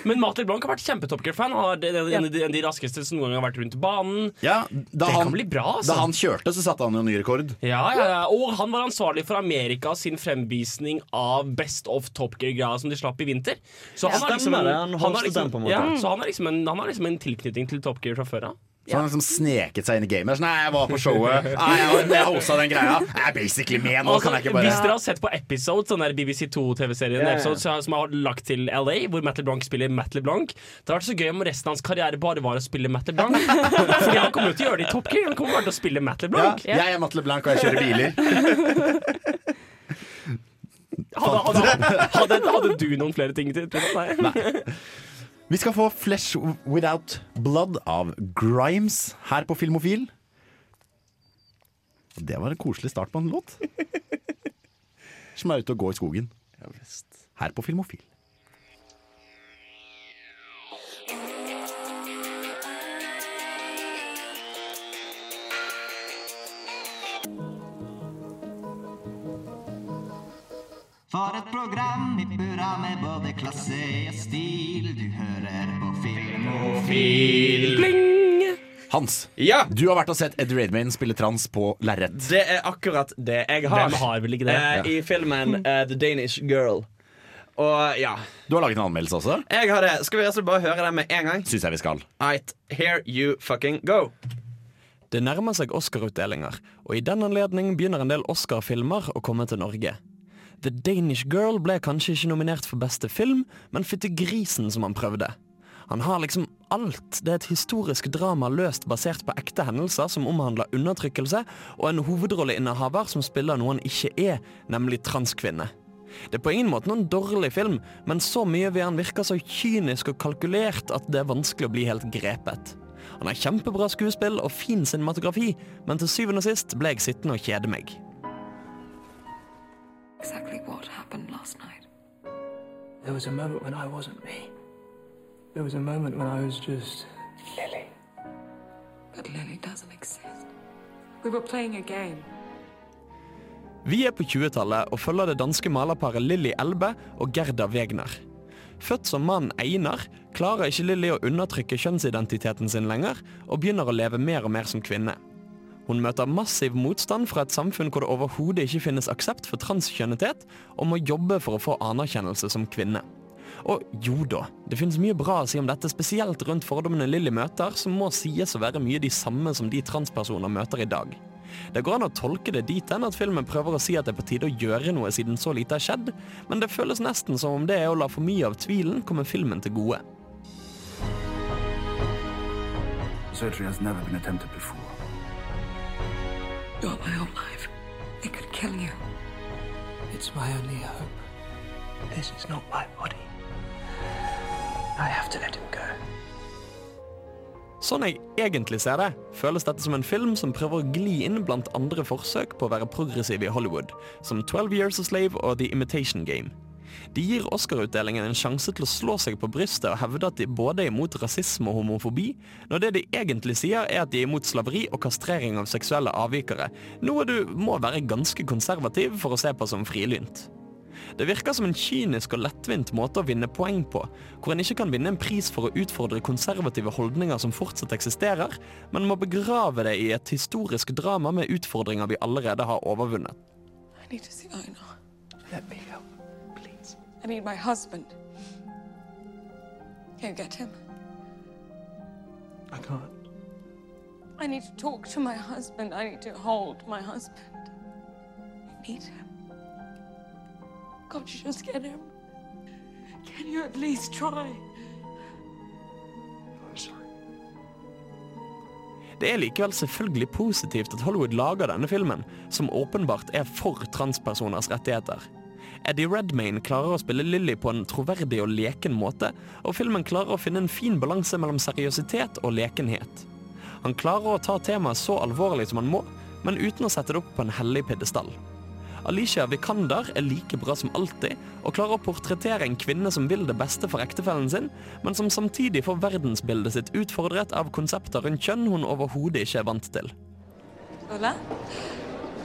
Men Matt Blanc har vært kjempe-Top Gear-fan. Han er en, en, en av de raskeste som noen gang har vært rundt banen. Ja, Det han, kan bli bra, altså. da han kjørte, så satte han jo ny rekord. Ja, ja, ja. Og han var ansvarlig for Amerika sin fremvisning av Best of Top Gear-greia som de slapp i vinter. Så han, har liksom en, han har liksom, ja, så han, har liksom en, han har liksom en tilknytning til Top Gear fra før av. Så han liksom sneket seg inn i gamet. Sånn, nei, jeg var på showet. Nei, jeg, jeg hosta den greia. Jeg er basically med nå. Altså, kan jeg ikke Hvis dere har sett på Episode, sånn der BBC2-TV-serien Ja, ja. Episode, så- som er lagt til LA, hvor Matt LeBlanc spiller Matt LeBlanc Det hadde vært så gøy om resten av hans karriere bare var å spille Matt LeBlanc. Fordi han kommer jo til å gjøre det i Top Gear. Han kommer bare til å spille Matt ja, Jeg er Matt LeBlanc, og jeg kjører biler. Hadde, hadde, hadde, hadde du noen flere ting til? til Nei. Vi skal få Flesh Without Blood av Grimes her på Filmofil. Det var en koselig start på en låt. Som er ute og går i skogen. Her på Filmofil. For et program i burra med både klasse og stil. Du hører på Filmofil. Hans, Ja, du har vært og sett Ed Redmayne spille trans på lerret. det er akkurat det jeg har. Hvem har vel ikke det? Eh, I filmen uh, The Danish Girl. Og ja, Du har laget en anmeldelse også. jeg har det. Skal vi altså bare høre den med en gang? Syns jeg vi skal. Right, here you fucking go. Det nærmer seg Oscar-utdelinger, og i den anledning begynner en del Oscar-filmer å komme til Norge. The Danish Girl ble kanskje ikke nominert for beste film, men fytti grisen som han prøvde. Han har liksom alt. Det er et historisk drama løst basert på ekte hendelser som omhandler undertrykkelse, og en hovedrolleinnehaver som spiller noe han ikke er, nemlig transkvinne. Det er på ingen måte noen dårlig film, men så mye ved han virker så kynisk og kalkulert at det er vanskelig å bli helt grepet. Han har kjempebra skuespill og fin cinematografi, men til syvende og sist ble jeg sittende og kjede meg. Exactly what happened last night? There was a moment when I wasn't me. There was a moment when I was just Lily. But Lily doesn't exist. We were playing a game. Vi er på 20-tallet og følger det danske malerparet Lilly Elbe og Gerda Wegner. Født som mann Einar klarer ikke Lilly å undertrykke kjønnsidentiteten sin lenger, og begynner å leve mer og mer som kvinne. Hun møter massiv motstand fra et samfunn hvor det overhodet ikke finnes aksept for transkjønnethet, og må jobbe for å få anerkjennelse som kvinne. Og jo da, det finnes mye bra å si om dette, spesielt rundt fordommene Lilly møter, som må sies å være mye de samme som de transpersoner møter i dag. Det går an å tolke det dit hen at filmen prøver å si at det er på tide å gjøre noe siden så lite har skjedd, men det føles nesten som om det er å la for mye av tvilen komme filmen til gode. Surgery has never been attempted before. You're my own life. They could kill you. It's my only hope. This is not my body. I have to let him go. Sånn jeg egentlig ser det, føles dette som en film som prøver å gli inn blant andre forsøk på å være progressiv i Hollywood, som 12 Years a Slave og The Imitation Game. De gir Oscar-utdelingen en sjanse til å slå seg på brystet og hevde at de både er imot rasisme og homofobi, når det de egentlig sier er at de er imot slaveri og kastrering av seksuelle avvikere, noe du må være ganske konservativ for å se på som frilynt. Det virker som en kynisk og lettvint måte å vinne poeng på, hvor en ikke kan vinne en pris for å utfordre konservative holdninger som fortsatt eksisterer, men må begrave det i et historisk drama med utfordringer vi allerede har overvunnet. I need to see. Let me help, please. I need my husband. Can you get him? I can't. I need to talk to my husband. I need to hold my husband. I need him. Can't you just get him? Can you at least try? I'm sorry. Det er likevel selvfølgelig positivt at Hollywood lager denne filmen, som åpenbart er for transpersoners rettigheter. Eddie Redmayne klarer å spille Lily på en troverdig og leken måte, og filmen klarer å finne en fin balanse mellom seriøsitet og lekenhet. Han klarer å ta temaet så alvorlig som han må, men uten å sette det opp på en hellig pidestall. Alicia Vikander er like bra som alltid, og klarer å portrettere en kvinne som vil det beste for ektefellen sin, men som samtidig får verdensbildet sitt utfordret av konsepter rundt kjønn hun overhodet ikke er vant til. Hola.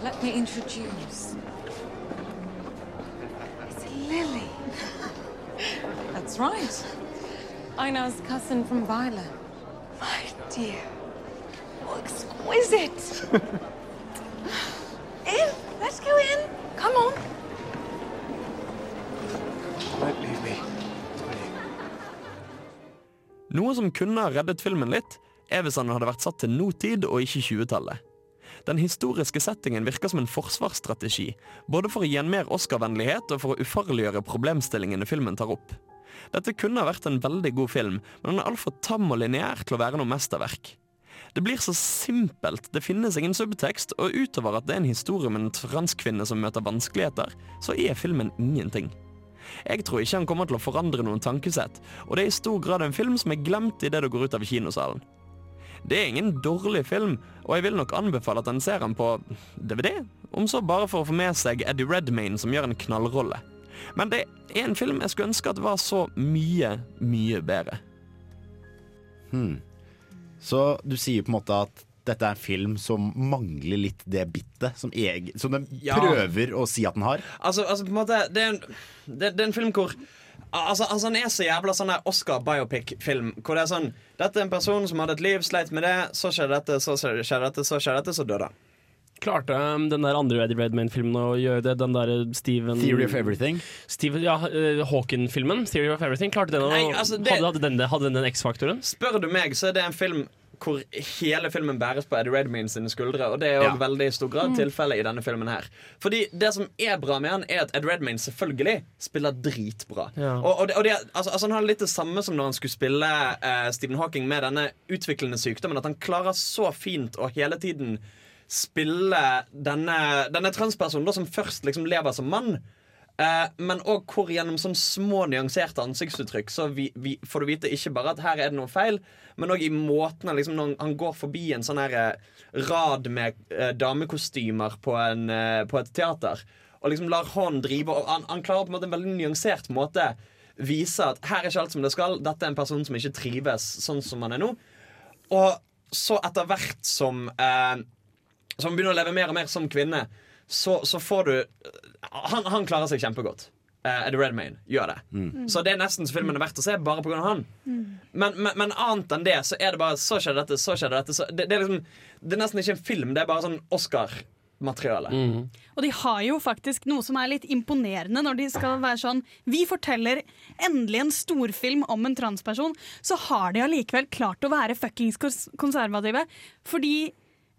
let me introduce. It's Lily. That's right. Einar's cousin from Violet. My dear. Oh, exquisite. in. Let's go in. Come on. Don't leave me. Noe som kunne ha reddet filmen litt, er hvis han hadde vært satt til nåtid og ikke 20-tallet. Den historiske settingen virker som en forsvarsstrategi, både for å gi en mer Oscar-vennlighet og for å ufarliggjøre problemstillingene filmen tar opp. Dette kunne ha vært en veldig god film, men den er altfor tam og lineær til å være noe mesterverk. Det blir så simpelt, det finnes ingen subtekst, og utover at det er en historie om en transkvinne som møter vanskeligheter, så er filmen ingenting. Jeg tror ikke han kommer til å forandre noen tankesett, og det er i stor grad en film som er glemt idet du går ut av kinosalen. Det er ingen dårlig film, og jeg vil nok anbefale at en ser den på DVD, om så bare for å få med seg Eddie Redmayne som gjør en knallrolle. Men det er en film jeg skulle ønske at var så mye, mye bedre. Hmm. Så du sier på en måte at dette er en film som mangler litt det bittet som, som den Ja. prøver å si at den har? Altså, altså på en måte Det er en, det, det er en film hvor Altså, altså Han er så jævla sånn der Oscar biopic-film. Hvor det er sånn Dette er en person som hadde et liv, sleit med det, så skjedde dette, så skjedde dette, så skjedde dette, så døde han. Klarte um, den der andre Eddie Redmayne-filmen å gjøre det? Den der Steven Theory of Everything? Steven, ja, uh, Hawken-filmen. Theory of Everything. Klarte den å Nei, altså, det- hadde, hadde, den, hadde den den X-faktoren? Spør du meg, så er det en film hvor hele filmen bæres på Eddie Redmayne sine skuldre. Og det er jo Ja. veldig stor grad Mm. tilfellet i denne filmen her. Fordi det som er bra med han, er at Eddie Redmayne selvfølgelig spiller dritbra. Ja. Og, og, det, og det, altså, altså, han har litt det samme som når han skulle spille uh, Stephen Hawking med denne utviklende sykdommen. At han klarer så fint å hele tiden spille denne, denne transpersonen da, som først liksom lever som mann. Eh, men òg hvor gjennom sånn små nyanserte ansiktsuttrykk Så vi, vi, får du vite ikke bare at her er det noe feil, men òg i måten liksom, når han går forbi en sånn her eh, rad med eh, damekostymer på, en, eh, på et teater, og liksom lar hånd drive og han, han klarer på en måte en veldig nyansert måte vise at her er ikke alt som det skal. Dette er en person som ikke trives sånn som han er nå. Og så etter hvert som Som begynner å leve mer og mer som kvinne, så, så får du han, han klarer seg kjempegodt. Uh, Eddie Redmayne gjør det. Mm. Så det er nesten så filmen er verdt å se bare pga. han. Men, men, men annet enn det, så er det bare Så skjedde dette, så skjedde dette. Så det, det, er liksom, det er nesten ikke en film, det er bare sånn Oscar-materiale. Og de har jo faktisk noe som er litt imponerende når de skal være sånn Vi forteller endelig en storfilm om en transperson, så har de allikevel klart å være fuckings konservative. Fordi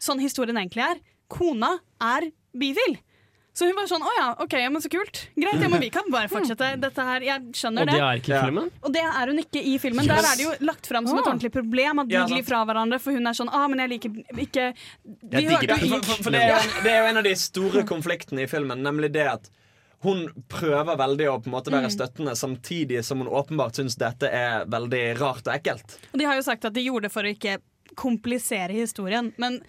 sånn historien egentlig er, kona er bifil. Så hun var sånn Å ja, OK, men så kult. Greit, ja, men vi kan bare fortsette dette her. Jeg skjønner Og det er ikke i filmen? Og det er hun ikke i filmen. Der er det jo lagt fram som et ordentlig problem at de Ja, glir fra hverandre, for hun er sånn Ah, men jeg liker ikke De Jeg hørte det. jo For, for, for det, er jo en, det er jo en av de store konfliktene i filmen, nemlig det at hun prøver veldig å på en måte være Mm. støttende, samtidig som hun åpenbart syns dette er veldig rart og ekkelt. Og de har jo sagt at de gjorde det for å ikke komplisere historien. Men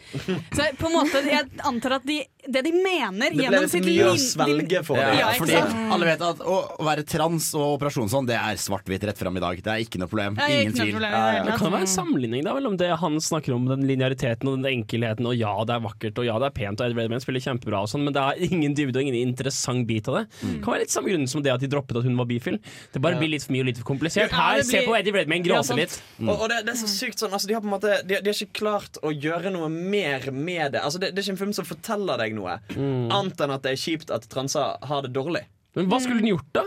så jeg, på en måte, jeg antar at de, det de mener Det ble litt sitt mye å svelge for Ja. Ja, fordi alle vet at å, være trans og operasjon sånn, det er svart-hvitt rett fram i dag. Det er ikke noe problem. Ja, Ingen ikke noe tvil. problem ja, det Det kan være en sammenligning da, mellom det han snakker om den lineariteten og den enkelheten, og ja, det er vakkert, og ja, det er pent, og Ed Redmayne spiller kjempebra, og sånn, men det er ingen dybde og ingen interessant bit av det. Det kan være litt samme grunn som det at de droppet at hun var bifil. Det bare Ja. blir litt for mye og litt for komplisert. Ja, Her, det se på Eddie Redmayne Ja, gråte litt. Og, og det, det er så sykt sånn altså, de, har på en måte, de, de har ikke klart å gjøre noe mer med det. Altså, det, det er ikke en film som forteller deg noe, annet enn at det er kjipt at transer har det dårlig. Men hva skulle den gjort, da?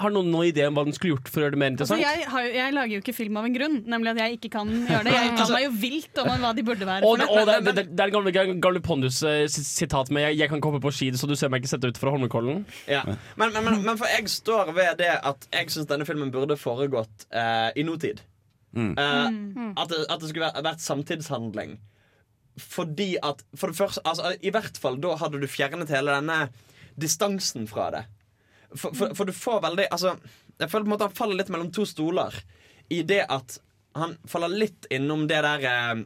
Har noen noen idé om hva den skulle gjort for å gjøre det mer Altså, interessant? jeg, har jo, jeg lager jo ikke film av en grunn, nemlig at jeg ikke kan gjøre det. Jeg uttaler meg jo vilt om hva de burde være. Og, og det, det, det, det er gamle, gamle Pondus-sitat med jeg, 'jeg kan komme på ski, så du ser meg ikke sette ut fra Holmenkollen'. Ja. Men, men, men, men for jeg står ved det at jeg syns denne filmen burde foregått eh, i nåtid. Mm. Eh, Mm. at, det, at det skulle vært, samtidshandling. Fordi at For det første, altså, i hvert fall da hadde du fjernet hele denne distansen fra det. For, for, for du får veldig Altså, jeg føler på en måte han faller litt mellom to stoler. I det at han faller litt innom det der eh,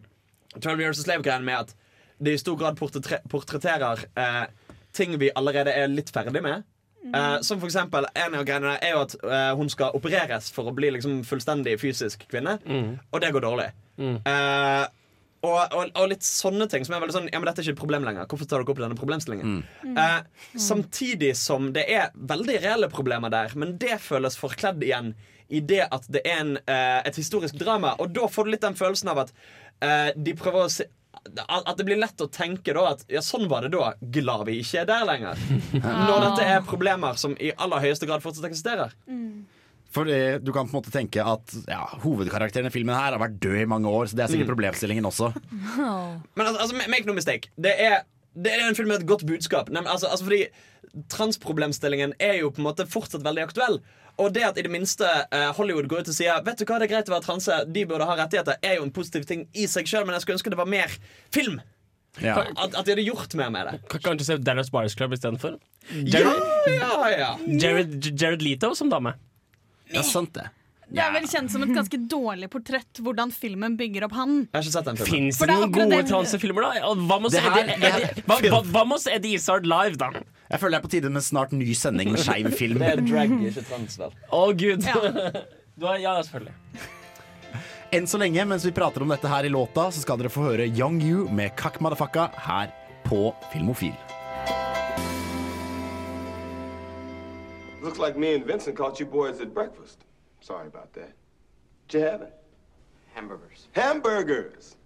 12 Years a Slave-greien med at det i stor grad portre portretterer eh, ting vi allerede er litt ferdig med. Eh, som for eksempel, En av greiene er jo at uh, hun skal opereres for å bli liksom fullstendig fysisk kvinne. Mm. Og det går dårlig. Eh, og, og, og litt sånne ting som er veldig sånn Ja, men dette er ikke et problem lenger. Hvorfor tar dere opp denne problemstillingen? Mm. samtidig som det er veldig reelle problemer der, men det føles forkledd igjen i det at det er en, et historisk drama. Og da får du litt den følelsen av at eh, de prøver å se at det blir lett å tenke da at ja, sånn var det da. Glad vi ikke er der lenger. Når dette er problemer som i aller høyeste grad fortsatt eksisterer. For det, du kan på en måte tenke at ja, hovedkarakteren i filmen her har vært død i mange år, så det er sikkert Mm. problemstillingen også. Men altså, altså, make no mistake. Det er, det er en film med et godt budskap. Nei, altså, altså fordi Transproblemstillingen er jo på en måte fortsatt veldig aktuell. Og det at i det minste eh, Hollywood går ut og sier Vet du hva, det er greit å være transe, de burde ha rettigheter, er jo en positiv ting i seg sjøl, men jeg skulle ønske det var mer film. Ja. At, at de hadde gjort mer med det. Kan kanskje se Dallas Buyers Club istedenfor? Ja, ja, ja. Jared, Jared Leto som dame. Ja, sant det. Det er vel kjent som et ganske dårlig portrett hvordan filmen bygger opp han. Fins det noen gode transefilmer, da? Hva med hva oss Eddie Izzard live, da? Jeg føler det er på tide med snart ny sending med skeiv film. Det er drag, ikke trans, vel. Å, gud. Ja. Ja, selvfølgelig. Enn så lenge, mens vi prater om dette her i låta, så skal dere få høre Young You med Kakk Madafakka her på Filmofil. Looks like me and Vincent caught you boys at breakfast. Sorry about that. What you having? Hamburgers. Hamburgers.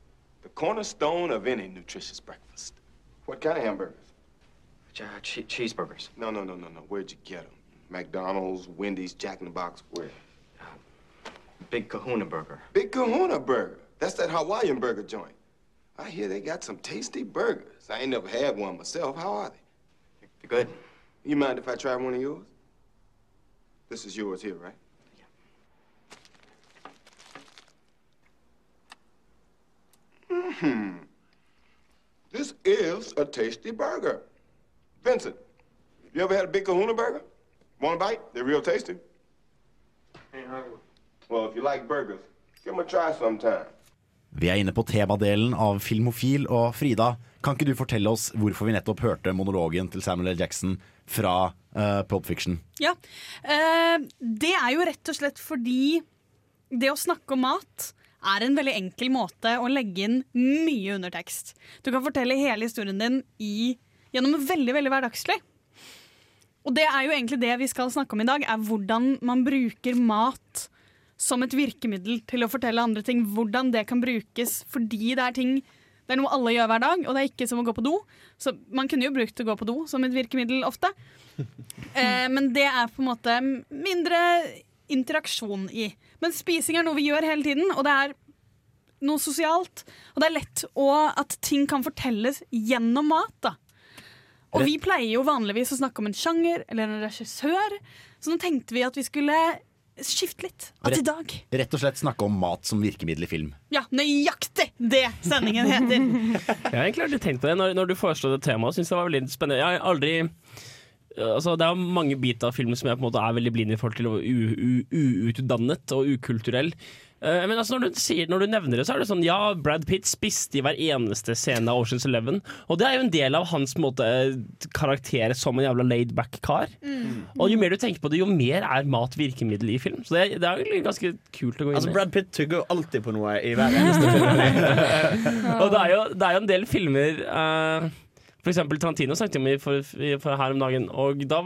The cornerstone of any nutritious breakfast. What kind of hamburgers? Uh, che- cheeseburgers. No, no, no, no, no. Where'd you get them? McDonald's, Wendy's, Jack in the Box, where? Big kahuna burger. Big Kahuna Burger. That's that Hawaiian burger joint. I hear they got some tasty burgers. I ain't never had one myself. How are they? They're good. You mind if I try one of yours? This is yours here, right? Yeah. Mm hmm This is a tasty burger. Vincent, you ever had a big kahuna burger? Want a bite? They're real tasty. Well, if you like burgers, give them a try sometime. Vi er inne på temadelen av Filmofil, og Frida, kan ikke du fortelle oss hvorfor vi nettopp hørte monologen til Samuel L. Jackson fra uh, Pulp Fiction? Ja. uh, det er jo rett og slett fordi det å snakke om mat er en veldig enkel måte å legge inn mye undertekst. Du kan fortelle hele historien din i, gjennom noe veldig, veldig hverdagslig. Og det er jo egentlig det vi skal snakke om i dag, er hvordan man bruker mat som et virkemiddel til å fortelle andre ting. Hvordan det kan brukes fordi det er ting Det er noe alle gjør hver dag, og det er ikke som å gå på do. Så man kunne jo brukt å gå på do som et virkemiddel ofte. Eh, men det er på en måte mindre interaksjon i. Men spising er noe vi gjør hele tiden, og det er noe sosialt. Og det er lett å, at ting kan fortelles gjennom mat. da. Og vi pleier jo vanligvis å snakke om en sjanger eller en regissør, så nå tenkte vi at vi skulle skifte litt. At i dag Rett og slett snakke om mat som virkemiddel i film. Ja, nøyaktig det sendingen heter. Jeg har egentlig aldri tenkt på det. Når, når du foreslo det temaet, syns jeg det var veldig spennende. Jeg har aldri Altså, det er mange biter av filmen som jeg på en måte er veldig blind i forhold til uutdannet og ukulturell. Eh, men altså når, du sier, når du nevner det, så er det sånn Ja, Brad Pitt spiste i hver eneste scene av Oceans Eleven. Og det er jo en del av hans måte, karakter som en jævla laid back-kar. Og jo mer du tenker på det, jo mer er mat virkemiddel i film. Så det, er- det er ganske kult å gå inn Altså. Brad Pitt tygger jo alltid på noe i hver eneste film. Og det er, jo, det er jo en del filmer eh, For eksempel Tarantino snakket om for, for her om dagen. Og da,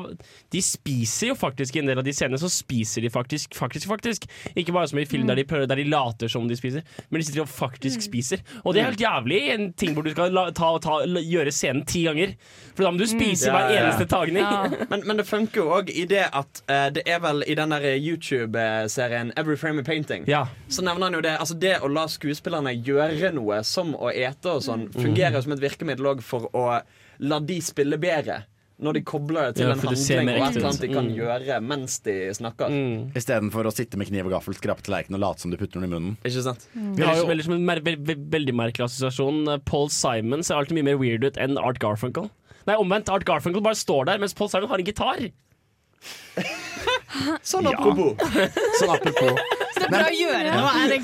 de spiser jo faktisk i en del av de scenene. Så spiser de faktisk, faktisk, faktisk. Ikke bare som i film der de, prøver, der de later som de spiser, men de sitter og faktisk spiser. Og det er helt jævlig en ting hvor du skal la, ta, ta, la, gjøre scenen ti ganger. For da må du spise Ja, hver ja, ja. eneste tagning. Men, men det funker jo òg i det at uh, det er vel i den der YouTube-serien Every Frame a Painting. Så nevner han jo det Altså det å la skuespillerne gjøre noe som å ete og sånn, fungerer jo som et virkemiddel òg for å la de spille bedre. Når de kobler det til Ja, en handling og et eller annet de kan Mm. gjøre mens de snakker. Istedenfor å sitte med kniv og gaffel, skrape tallerkenen og late som du putter den i munnen. Ikke sant? Vi har jo veldig, som en mer, ve- ve- veldig merkelig assosiasjon. Paul Simon ser alltid mye mer weird ut enn Art Garfunkel. Nei, omvendt. Art Garfunkel bare står der, mens Paul Simon har en gitar. Sånn apropos. Sånn apropos. Det er bra å gjøre noe, er det.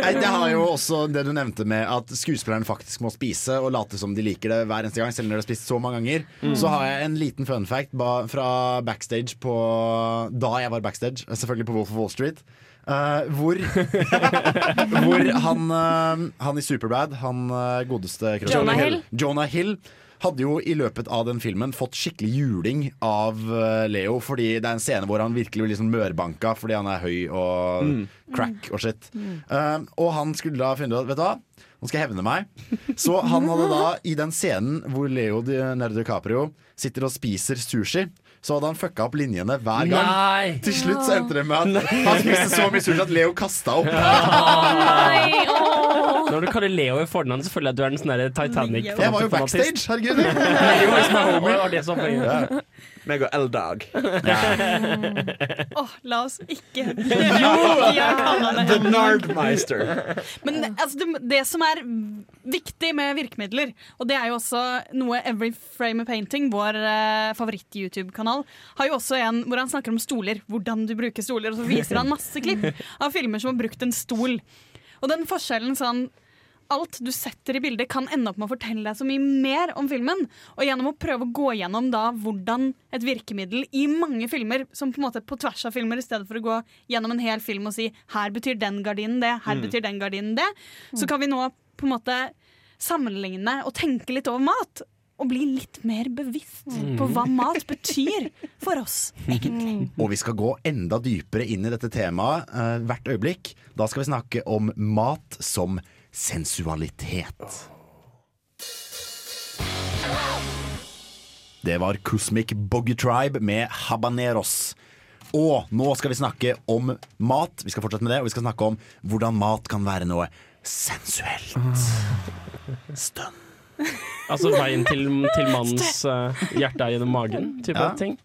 Nei, det har jo også det du nevnte med at skuespilleren faktisk må spise og late som de liker det hver eneste gang, selv når de har spist så mange ganger. Mm. Så har jeg en liten fun fact ba- fra backstage på Da jeg var backstage, selvfølgelig på Wolf of Wall Street. Uh, hvor hvor han, uh, han i Superbad, han uh, godeste Jonah Hill. Jonah Hill hadde jo i løpet av den filmen fått skikkelig juling av eh, Leo, fordi det er en scene hvor han virkelig blir liksom mørbanka fordi han er høy og Mm. crack og shit. Eh, og han skulle da finne ut Vet du hva, nå skal jeg hevne meg. Så han hadde da, i den scenen hvor Leo Di- Leonardo DiCaprio sitter og spiser sushi, så hadde han fucka opp linjene hver gang. Nei. Til slutt så endte det med at han spiste så mye sushi at Leo kasta opp. Når du kaller Leo i fornavn, så føler jeg at du er den sånn der Titanic. Jeg var jo backstage, herregud. Leo is my homie. Var det som Ja. Meg og L-Dag. Åh, la oss ikke Jo! The Nardmeister. Men altså, det, det som er viktig med virkemidler, og det er jo også noe Every Frame a Painting, vår eh, favoritt-YouTube-kanal, har jo også en hvor han snakker om stoler. Hvordan du bruker stoler. Og så viser han masse klipp av filmer som har brukt en stol. Og den forskjellen sånn Alt du setter i bildet, kan ende opp med å fortelle deg så mye mer om filmen. Og gjennom å prøve å gå gjennom da hvordan et virkemiddel i mange filmer, som på en måte på tvers av filmer, i stedet for å gå gjennom en hel film og si her betyr den gardinen det, her Mm. betyr den gardinen det, så kan vi nå på en måte sammenligne og tenke litt over mat. Og bli litt mer bevisst Mm. på hva mat betyr for oss, egentlig. Og vi skal gå enda dypere inn i dette temaet eh, hvert øyeblikk. Da skal vi snakke om mat som sensualitet. Det var Cosmic Boggy Tribe med habaneros. Og nå skal vi snakke om mat. Vi skal fortsette med det, og vi skal snakke om hvordan mat kan være noe sensuelt. Stønn. Altså veien til, til mannens uh, hjerte er gjennom magen, type Ja. ting.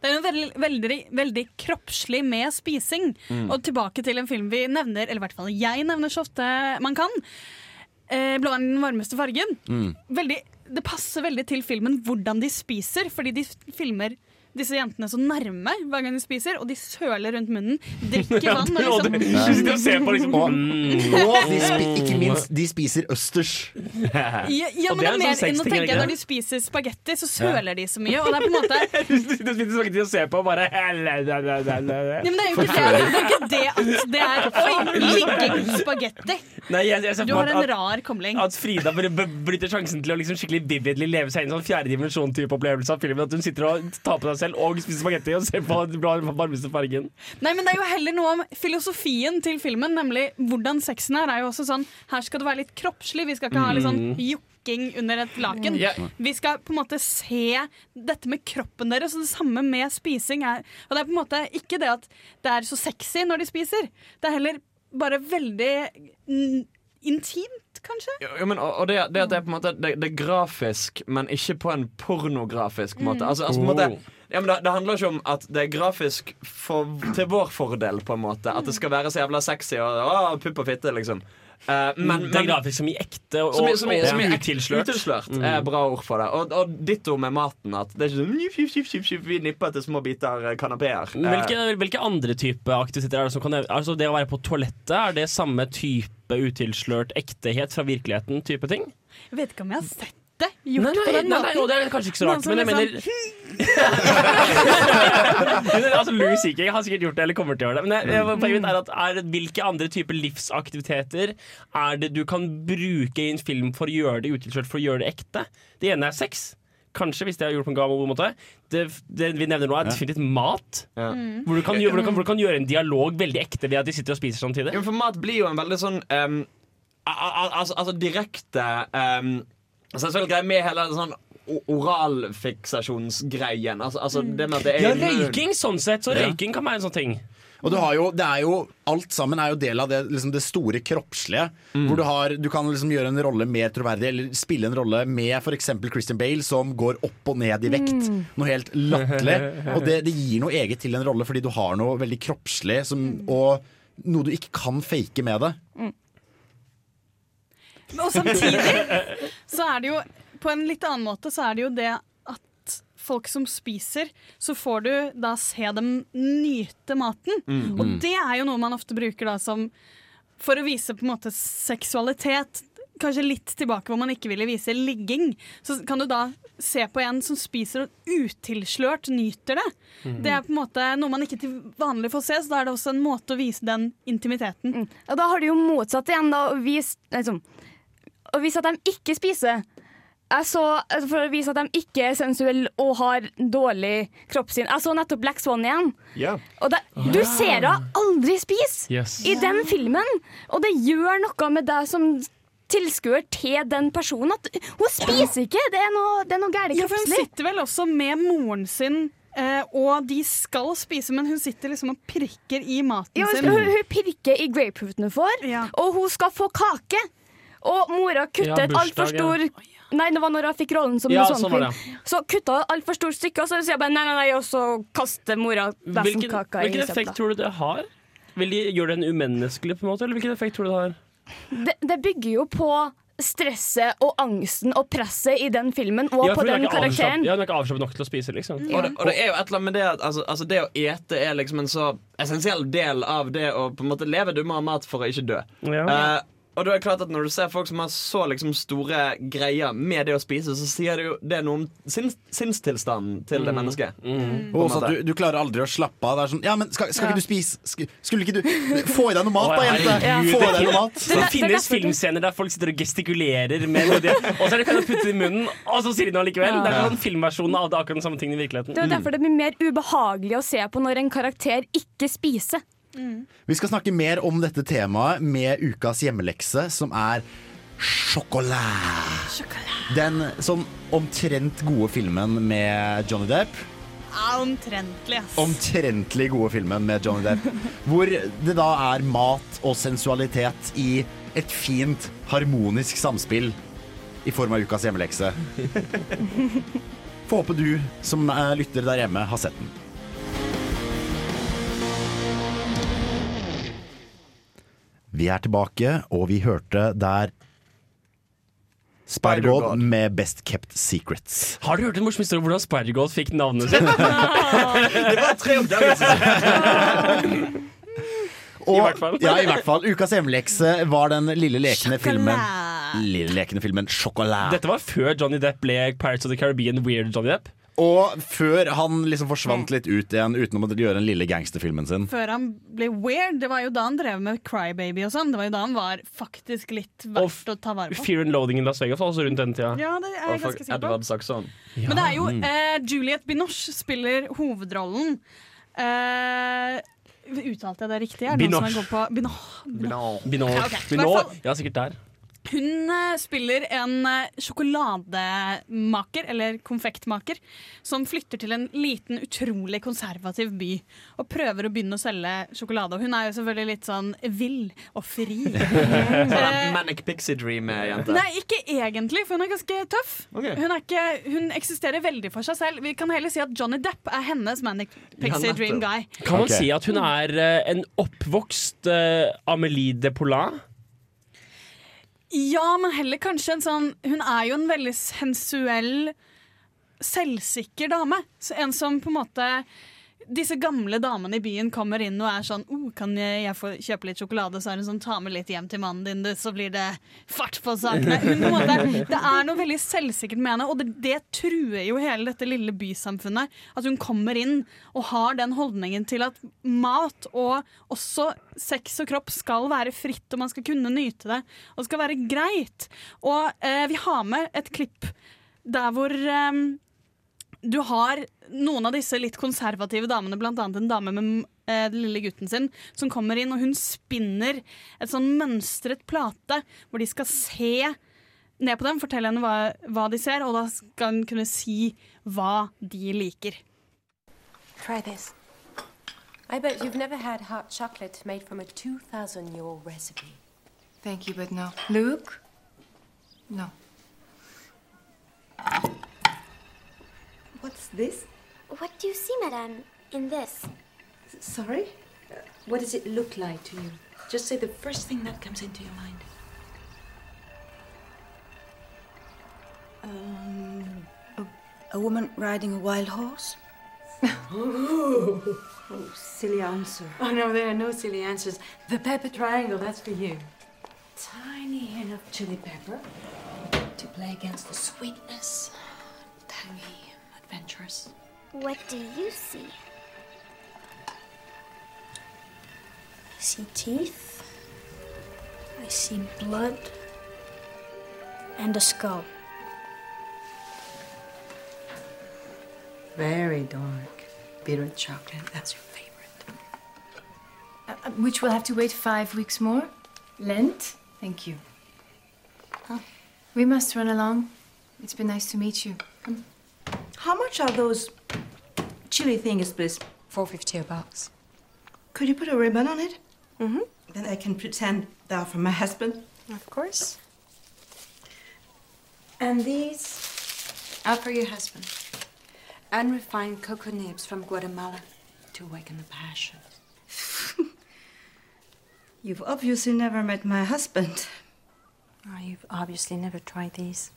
Det er jo veldig, veldig, veldig kroppslig med spising. Mm. Og tilbake til en film vi nevner, eller i hvert fall jeg nevner så ofte man kan. Eh, 'Blå er den varmeste fargen'. Mm. Veldig, det passer veldig til filmen hvordan de spiser, fordi de filmer disse jentene så nærme hver gang de spiser, og de søler rundt munnen, drikker vann og og du liksom sitter og ser på liksom Og, mm. og de spi ikke minst, de spiser østers. Ja, ja men det er en mer sånn enn å er tenke det Når de spiser spagetti, så søler de så mye. Og det er på en måte Du sitter og spiser og ser på og bare ja, men det er jo ikke det, det, er ikke det at det er Oi, ligging spagetti! Du har en rar komling. at Frida br- br- bryter sjansen til å liksom skikkelig vividly leve seg inn i en sånn fjerde dimensjon-type opplevelse av filmen. At hun sitter og tar på seg selv og spise spagetti og se på den varmeste fargen. Nei, men Det er jo heller noe om filosofien til filmen, nemlig hvordan sexen er. er jo også sånn, Her skal det være litt kroppslig, vi skal ikke ha litt sånn Mm. jokking under et laken. Yeah. Vi skal på en måte se dette med kroppen deres, og det samme med spising. Er, og det er på en måte ikke det at det er så sexy når de spiser, det er heller bare veldig intimt, kanskje. Jo, men, og og det, det at det er på en måte det, det er grafisk, men ikke på en pornografisk måte. Mm. Altså, altså, på en måte ja, men det, det handler ikke om at det er grafisk for, til vår fordel, på en måte. At det skal være så jævla sexy og å, pupp og fitte, liksom. Uh, men, det er grafisk som i ekte og, som, i- som, i- som i utilslørt. utilslørt Mm. er bra ord for det. Og, og ditto med maten. At det er ikke sånn Vi nipper til små biter eh, kanapeer. Hvilke, hvilke andre type aktiviteter er det som kan Altså Det å være på toalettet, er det samme type utilslørt ektehet fra virkeligheten? type ting? Jeg vet ikke om jeg har sett det gjort Nei, nei, på den nei, måten. nei, det er kanskje ikke så rart, men jeg mener altså, Louis CK har sikkert gjort det, eller kommer til å gjøre det. Men jeg, jeg, poenget mitt er at er, Hvilke andre typer livsaktiviteter er det du kan bruke i en film for å gjøre det utilslørt, for å gjøre det ekte? Det ene er sex. Kanskje, hvis det er gjort på en gammel måte. Det, det vi nevner nå, er definitivt mat. Mm. Hvor, du kan, hvor, du kan, hvor du kan gjøre en dialog veldig ekte ved at de sitter og spiser samtidig. Ja, for mat blir jo en veldig sånn um, al al al altså direkte um, altså, så er det greie med hele sånn oralfiksasjonsgreien. Altså, altså det med at det er Ja, røyking sånn sett. Så Ja. røyking kan være en sånn ting. Og du har jo, det er jo, alt sammen er jo del av det, liksom det store kroppslige. Hvor du, har, du kan liksom gjøre en rolle mer troverdig, eller spille en rolle med f.eks. Christian Bale, som går opp og ned i vekt. Mm. Noe helt latterlig. Og det, det gir noe eget til en rolle, fordi du har noe veldig kroppslig, som, og noe du ikke kan fake med det. Og samtidig så er det jo På en litt annen måte så er det jo det at folk som spiser, så får du da se dem nyte maten. Mm. Og Mm. det er jo noe man ofte bruker da som For å vise på en måte seksualitet. Kanskje litt tilbake hvor man ikke ville vise ligging. Så kan du da se på en som spiser og utilslørt nyter det. Mm. Det er på en måte noe man ikke til vanlig får se, så da er det også en måte å vise den intimiteten. Og da har du jo motsatt igjen, da, å vise, liksom, å vise at de ikke spiser. Jeg så, for å vise at de ikke er sensuelle og har dårlig kroppssyn. Jeg så nettopp Black Swan igjen. Yeah. Og det, du ser henne aldri spise Yes. i den filmen. Og det gjør noe med deg som tilskuer til den personen. At hun spiser ikke! Det er noe, det er noe gærent Ja, for hun sitter vel også med moren sin, Uh, og de skal spise, men hun sitter liksom og prikker i maten Ja, hun, sin. hun, hun pirker i grapefruiten hun får, og hun skal få kake. Og mora Ja, kutter et altfor stor. Nei, det var når hun fikk rollen som Ja, sånn var Så kutta hun altfor stort stykke, og så sier jeg bare nei, nei, nei, og så kaster mora Hvilken, i søpla. hvilken effekt tror du det har? Vil de gjøre den umenneskelig, på en måte? Eller hvilken effekt tror du det har? Det, det bygger jo på stresset og angsten og presset i den filmen, og Ja, på den karakteren. Ja, hun er ikke avslappet nok til å spise, liksom. Og, det, og det er jo et eller annet med det at altså, altså det å ete er liksom en så essensiell del av det å på en måte leve. Du må ha mat for å ikke dø. Ja. Eh, og da er det klart at Når du ser folk som har så liksom store greier med det å spise, så sier det jo det er noe om sinns, sinnstilstanden til det Mm. mennesket. Mm. Mm. Og også at du, du klarer aldri å slappe av. Det er sånn Ja, men skal, skal Ja. ikke du spise Sk- Skulle ikke du Få i deg noe mat, da, jente! Ja. Få i deg noe mat. Det finnes filmscener der folk sitter og gestikulerer med noe de, Og så er det kan de putte det i munnen, og så sier de noe likevel. Det er sånn filmversjonen av det akkurat den samme tingen i virkeligheten. Det er derfor det blir mer ubehagelig å se på når en karakter ikke spiser. Vi skal snakke mer om dette temaet med ukas hjemmelekse, som er sjokolade. Den sånn omtrent gode filmen med Johnny Depp. Ja, omtrentlig, ass. Omtrentlig gode filmen med Johnny Depp. Hvor det da er mat og sensualitet i et fint, harmonisk samspill i form av ukas hjemmelekse. Får håpe du som lytter der hjemme, har sett den. Vi er tilbake, og vi hørte der Spider-God med Best Kept Secrets. Har du hørt en morsom historie om hvordan Spider-God fikk navnet sitt? det var tre oppdagelser. Og, I hvert fall. Ja, i hvert fall. Ukas hjemmelekse var den lille lekende filmen Lille lekende filmen Sjokolade. Dette var før Johnny Depp ble Pirates of the Caribbean Weird Johnny Depp. Og før han liksom forsvant litt ut igjen uten å gjøre den lille gangsterfilmen sin. Før han ble weird. Det var jo da han drev med Crybaby og sånn. Det var jo da han var faktisk litt verdt å ta vare på. Fear and Loading in Las Vegas var også rundt den tida. Ja, det er jeg ganske sikker på. Saxon. Men det er jo Mm. eh, Juliette Binoche spiller hovedrollen. Eh, uttalte jeg det riktig? Er det noen som er Binoche. Binoche. på Binoche. Ja, okay. Binot. er Ja, sikkert der. Hun eh, spiller en eh, sjokolademaker, eller konfektmaker, som flytter til en liten, utrolig konservativ by og prøver å begynne å selge sjokolade. Og hun er jo selvfølgelig litt sånn vill og fri. Sånn Eh, Manic Pixie Dream-jente. Nei, ikke egentlig, for hun er ganske tøff. Okay. Hun, er ikke, hun eksisterer veldig for seg selv. Vi kan heller si at Johnny Depp er hennes Manic Pixie. Dream Guy. Kan man si at hun er en oppvokst uh, Amélie de Poulain? Ja, men heller kanskje en sånn Hun er jo en veldig sensuell, selvsikker dame. Så en som på en måte disse gamle damene i byen kommer inn og er sånn oh, 'Kan jeg jeg få kjøpe litt sjokolade?' Så er hun sånn 'Ta med litt hjem til mannen din, du, så blir det fart på sakene'. Måte, det er noe veldig selvsikkert med henne, og det, det truer jo hele dette lille bysamfunnet. At hun kommer inn og har den holdningen til at mat og også sex og kropp skal være fritt, og man skal kunne nyte det, og det skal være greit. Og eh, vi har med et klipp der hvor eh, du har noen av disse litt konservative damene, blant annet en dame med eh, den lille gutten sin, som kommer inn, og hun spinner et sånn mønstret plate, hvor de skal se ned på dem, fortelle henne hva, hva de ser, og da skal hun kunne si hva de liker. Try this. I bet you've never had hot chocolate made from a 2,000 year old recipe. Thank you, but no. Luke? No. What's this? What do you see, madame, in this? Sorry? What does it look like to you? Just say the first thing that comes into your mind. Um, a, a woman riding a wild horse? Oh, silly answer. Oh, no, there are no silly answers. The pepper triangle, that's for you. Tiny hint of chili pepper to play against the sweetness. Tangy, adventurous. What do you see? I see teeth. I see blood. And a skull. Very dark. Bitter chocolate, that's your favorite. Uh, uh, which will have to wait five weeks more? Lent? Thank you. We must run along. It's been nice to meet you. Come. How much are those chili thingies, please? 450 a box. Could you put a ribbon on it? Mm-hmm. Then I can pretend they are from my husband. Of course. And these are for your husband. Unrefined cocoa nibs from Guatemala to awaken the passion. You've obviously never met my husband. Oh, you've obviously never tried these.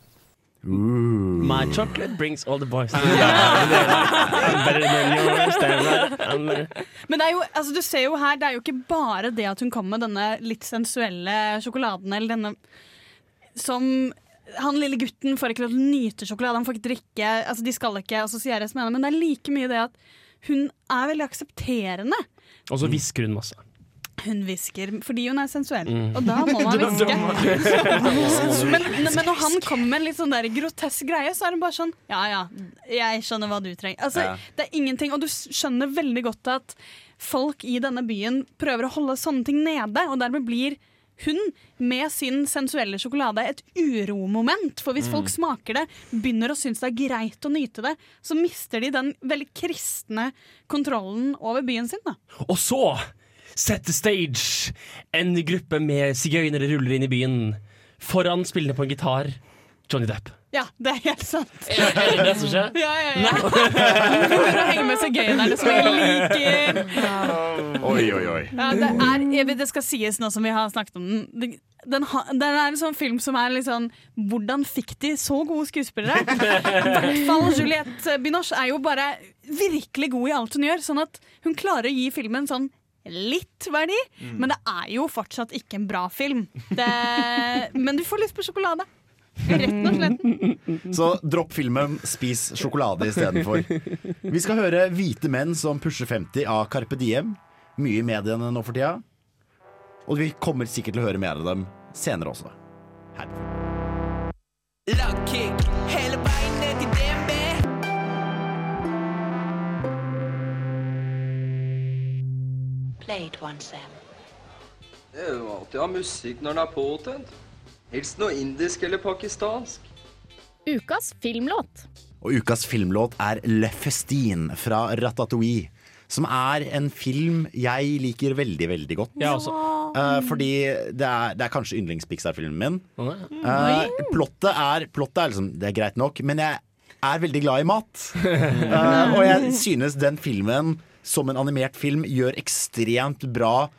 My chocolate brings all the boys I'm better than yours, damn right. I'm, Men det er jo, altså, du ser jo her, det er jo ikke bare det at hun kommer med denne litt sensuelle sjokoladen, eller denne som han lille gutten får ikke lov til å nyte sjokolade, han får ikke drikke. Altså, de skal ikke assosieres med henne, men det er like mye det at hun er veldig aksepterende. Og så hvisker hun masse. Hun hvisker fordi hun er sensuell, Mm. og da må man hviske. men, men når han kommer med en litt sånn der grotesk greie, så er hun bare sånn Ja ja, jeg skjønner hva du trenger. Altså, Ja. Det er ingenting, og du skjønner veldig godt at folk i denne byen prøver å holde sånne ting nede, og dermed blir hun med sin sensuelle sjokolade et uromoment. For hvis Mm. folk smaker det, begynner å synes det er greit å nyte det, så mister de den veldig kristne kontrollen over byen sin. da Og så Set the stage! En gruppe med sigøynere ruller inn i byen. Foran spillende på en gitar Johnny Depp. Ja, det er helt sant. Er det det som skjer? Ja, ja, ja. For å henge med sigøynerne som jeg liker. Oi, oi, oi. Ja, det, er, det skal sies nå som vi har snakket om den. Den, ha, den er en sånn film som er litt sånn Hvordan fikk de så gode skuespillere? I hvert fall Juliette Binoche er jo bare virkelig god i alt hun gjør. Sånn at hun klarer å gi filmen sånn litt verdi, Mm. men det er jo fortsatt ikke en bra film. Det, men du får lyst på sjokolade. Rett og slett. Så dropp filmen, spis sjokolade istedenfor. Vi skal høre 'Hvite menn som pusher 50' av Carpe Diem. Mye i mediene nå for tida. Og vi kommer sikkert til å høre mer av dem senere også. Lagkick hele veien Play it once, Sam. Det er jo alltid å ha musikk når den er påtent. Helst noe indisk eller pakistansk. Ukas filmlåt. Og ukas filmlåt er Le Festin fra Ratatouille. Som er en film jeg liker veldig, veldig godt. Ja, også. Uh, fordi det er, det er kanskje yndlings-Pixar-filmen min. Uh, plottet, er, plottet er liksom Det er greit nok, men jeg er veldig glad i mat. Uh, og jeg synes den filmen, som en animert film, gjør ekstremt bra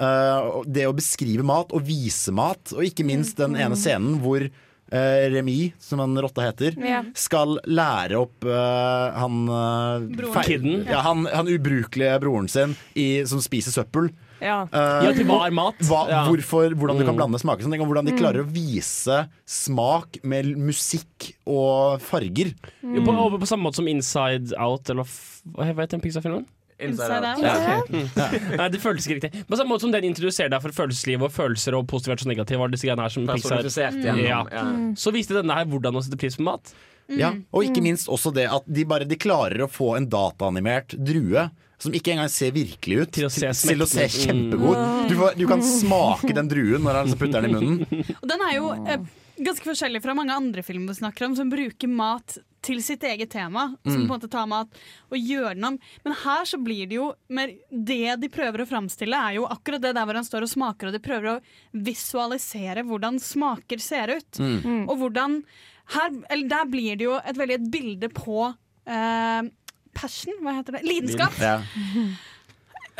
Uh, det å beskrive mat og vise mat, og ikke minst den ene scenen hvor uh, Remy, som han rotta heter, Ja. skal lære opp uh, han uh, Broren. Kidden. Ja, han, han ubrukelige broren sin i, som spiser søppel. Ja. Ja, til hva er mat? Hva, Ja. hvorfor, hvordan du kan Mm. blande smaker. Sånn, hvordan de Mm. klarer å vise smak med musikk og farger. Jo, På, på samme måte som Inside Out, eller hva heter den Pixar-filmen? Inside Out. Ja. Mm. Nei, det føltes ikke riktig. På samme måte som den introduserer deg for følelsesliv og følelser og positivt negativt. og alle disse greiene her som Pixar ja. ja. Så viste denne her hvordan å sette pris på mat. Ja, og ikke minst også det at de bare de klarer å få en dataanimert drue. Som ikke engang ser virkelig ut, til å se, til å se kjempegod. Du, får- du kan smake den druen når han liksom putter den i munnen. Og den er jo eh, ganske forskjellig fra mange andre filmer vi snakker om, som bruker mat til sitt eget tema. Som Mm. på en måte tar med at å gjøre den om. Men her så blir det jo mer Det de prøver å framstille, er jo akkurat det der hvor han står og smaker, og de prøver å visualisere hvordan smaker ser ut. Mm. Mm. Og hvordan her, eller Der blir det jo et veldig et bilde på eh, passion, hva heter det? Lidenskap. Ja.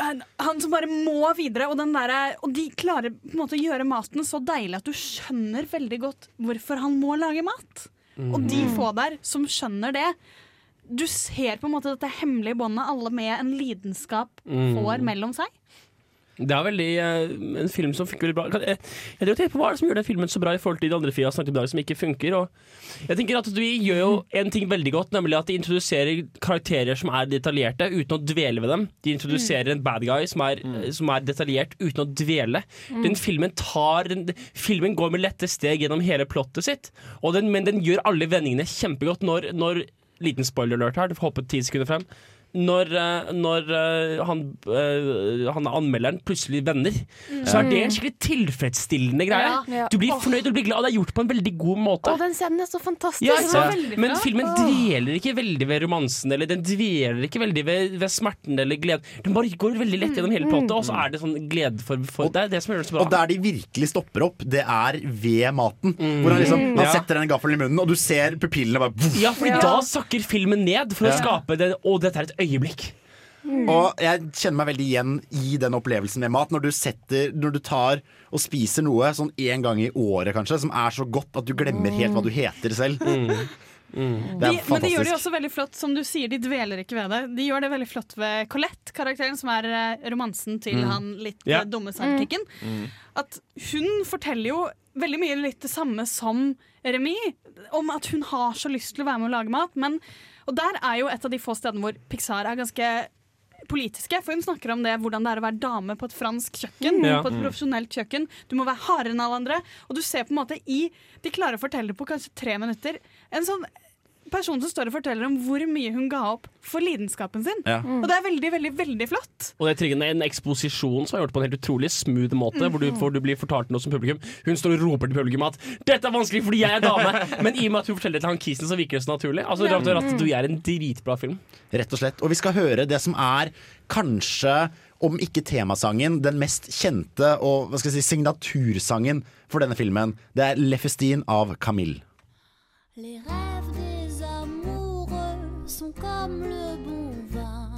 han, han som bare må videre, og, den der, og de klarer på en måte å gjøre maten så deilig at du skjønner veldig godt hvorfor han må lage mat. Og de Mm. få der som skjønner det Du ser på en måte dette hemmelige båndet alle med en lidenskap Mm. får mellom seg. Det er veldig eh, en film som funker veldig bra. Kan- Jeg, jeg tenker på Hva er det som gjør den filmen så bra i forhold til de andre har snakket om i dag, som ikke funker? Og jeg tenker at Vi gjør jo en ting veldig godt, nemlig at de introduserer karakterer som er detaljerte, uten å dvele ved dem. De introduserer en bad guy som er, som er detaljert, uten å dvele. Mm. Den filmen tar den, Filmen går med lette steg gjennom hele plottet sitt, og den, men den gjør alle vendingene kjempegodt når, når Liten spoiler alert her, du får hoppe ti sekunder frem. Når, eh, når eh, han, eh, han anmelderen plutselig vender, så er det en skikkelig tilfredsstillende greie. Ja. Ja. Du blir fornøyd, du blir glad, og det er gjort på en veldig god måte. Å, den scenen er så fantastisk. Ja, ikke Men filmen dveler ikke veldig ved romansen Eller den dveler ikke veldig ved, ved smerten eller gleden. Den bare går veldig lett gjennom hele plottet, og så er det sånn glede for, for Det er det som gjør det så bra. Og der de virkelig stopper opp, det er ved maten. Hvor han liksom Mm. Han setter den gaffelen i munnen, og du ser pupillene bare Ja, fordi da sakker filmen ned for å skape det Og dette er et øyeblikk. Og jeg kjenner meg veldig igjen i den opplevelsen med mat. Når du, setter, når du tar og spiser noe sånn én gang i året kanskje, som er så godt at du glemmer helt hva du heter selv. Det De, men de gjør det også veldig flott, som du sier, de dveler ikke ved det. De gjør det veldig flott ved Colette-karakteren, som er eh, romansen til Mm. han litt eh, dumme sidekicken. At hun forteller jo veldig mye litt det samme som Remy, om at hun har så lyst til å være med og lage mat. Men, og der er jo et av de få stedene hvor Pixar er ganske politiske. For hun snakker om det, hvordan det er å være dame på et fransk kjøkken. Mm. På et Mm. profesjonelt kjøkken. Du må være hardere enn alle andre. Og du ser på en måte i De klarer å fortelle på kanskje tre minutter en sånn person som står og forteller om hvor mye hun ga opp for lidenskapen sin. Ja. Og det er veldig, veldig, veldig flott. Og det trigger en eksposisjon som er gjort på en helt utrolig smooth måte, hvor, du, Mhm. hvor du blir fortalt noe som publikum. Hun står og roper til publikum at 'dette er vanskelig fordi jeg er dame', men i og med at hun forteller det til han kisen, så virker det så naturlig. Altså, Ja. Ratt du er en dritbra film. Rett og slett. Og vi skal høre det som er kanskje, om ikke temasangen, den mest kjente og hva skal jeg si, signatursangen for denne filmen. Det er Le Festin av Camille. Les rêves sont comme le bon vin.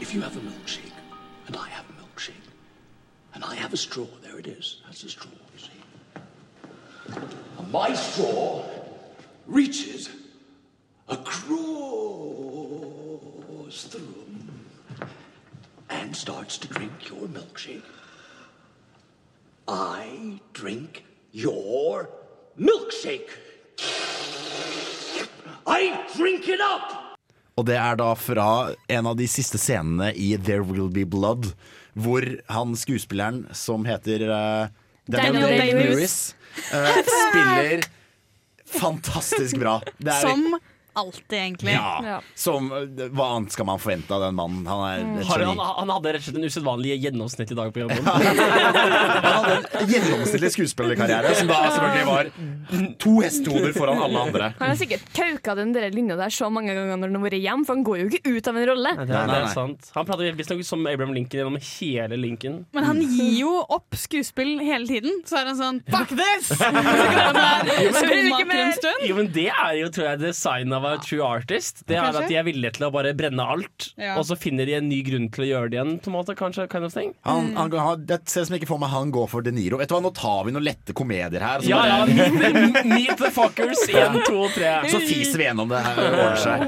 If you have a milkshake, and I have a milkshake, and I have a straw, there it is. That's a straw, you see. And my straw reaches across the room and starts to drink your milkshake. I drink your milkshake. I drink it up! Og det er da fra en av de siste scenene i There Will Be Blood, hvor han skuespilleren som heter uh, Daniel, Daniel Day-Lewis, eh, spiller fantastisk bra. Det er, Som alltid, egentlig. Ja. Som, hva annet skal man forvente av den mannen? Han er Har, han, han hadde rett og slett en usedvanlig gjennomsnittlig dag på jobben. Gjennomsnittlig skuespillerkarriere, som da selvfølgelig var to hestehoder foran alle andre. Han har sikkert kauka den der linja der så mange ganger når han har vært hjemme, for han går jo ikke ut av en rolle. Nei, er sant. Han prater visstnok som Abraham Lincoln gjennom hele Lincoln. Men han gir jo opp skuespill hele tiden. Så er han sånn Fuck this! Så går han der Jo, men- en. Jo, men Det er jo tror jeg design av være true artist. Det er at De er villige til å bare brenne alt, Ja. og så finner de en ny grunn til å gjøre det igjen. på en måte, kanskje, kind of thing Han, han, han, det ser ut som ikke for meg han går for De Niro. Vet du hva, Nå tar vi noen lette komedier her. Ja, ja, meet, meet the fuckers. Én, to, tre. Så fiser vi gjennom det her. seg.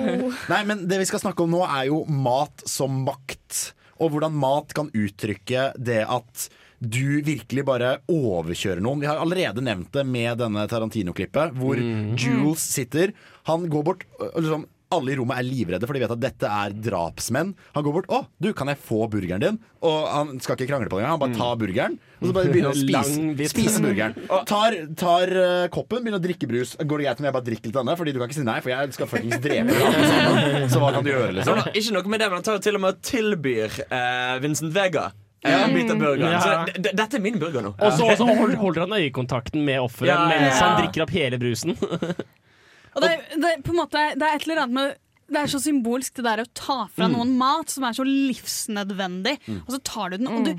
Nei, men Det vi skal snakke om nå, er jo mat som makt. Og hvordan mat kan uttrykke det at du virkelig bare overkjører noen. Vi har allerede nevnt det med denne Tarantino-klippet, hvor Jules sitter. Han går bort og liksom, Alle i rommet er livredde, for de vet at dette er drapsmenn. Han går bort. 'Å, du, kan jeg få burgeren din?' Og han skal ikke krangle på det engang. Han bare tar burgeren, og så bare begynner å spise, spise burgeren. Tar, tar uh, koppen, begynner å drikke brus. Går det greit om jeg bare drikker litt av denne? Fordi du kan ikke si nei, for jeg skal fuckings drepe deg. Så hva kan du gjøre, liksom? Ikke noe med det, men han tar jo til og med og tilbyr uh, Vincent Vega en bit av burgeren. Ja. Så d- dette er min burger nå. Og så og så hold- holder han øyekontakten med offeret Ja, ja, ja. mens han drikker opp hele brusen. Og det, er- det, er på en måte, det er et eller annet med det er så symbolsk det der å ta fra Mm. noen mat som er så livsnødvendig, og så tar du den, og du,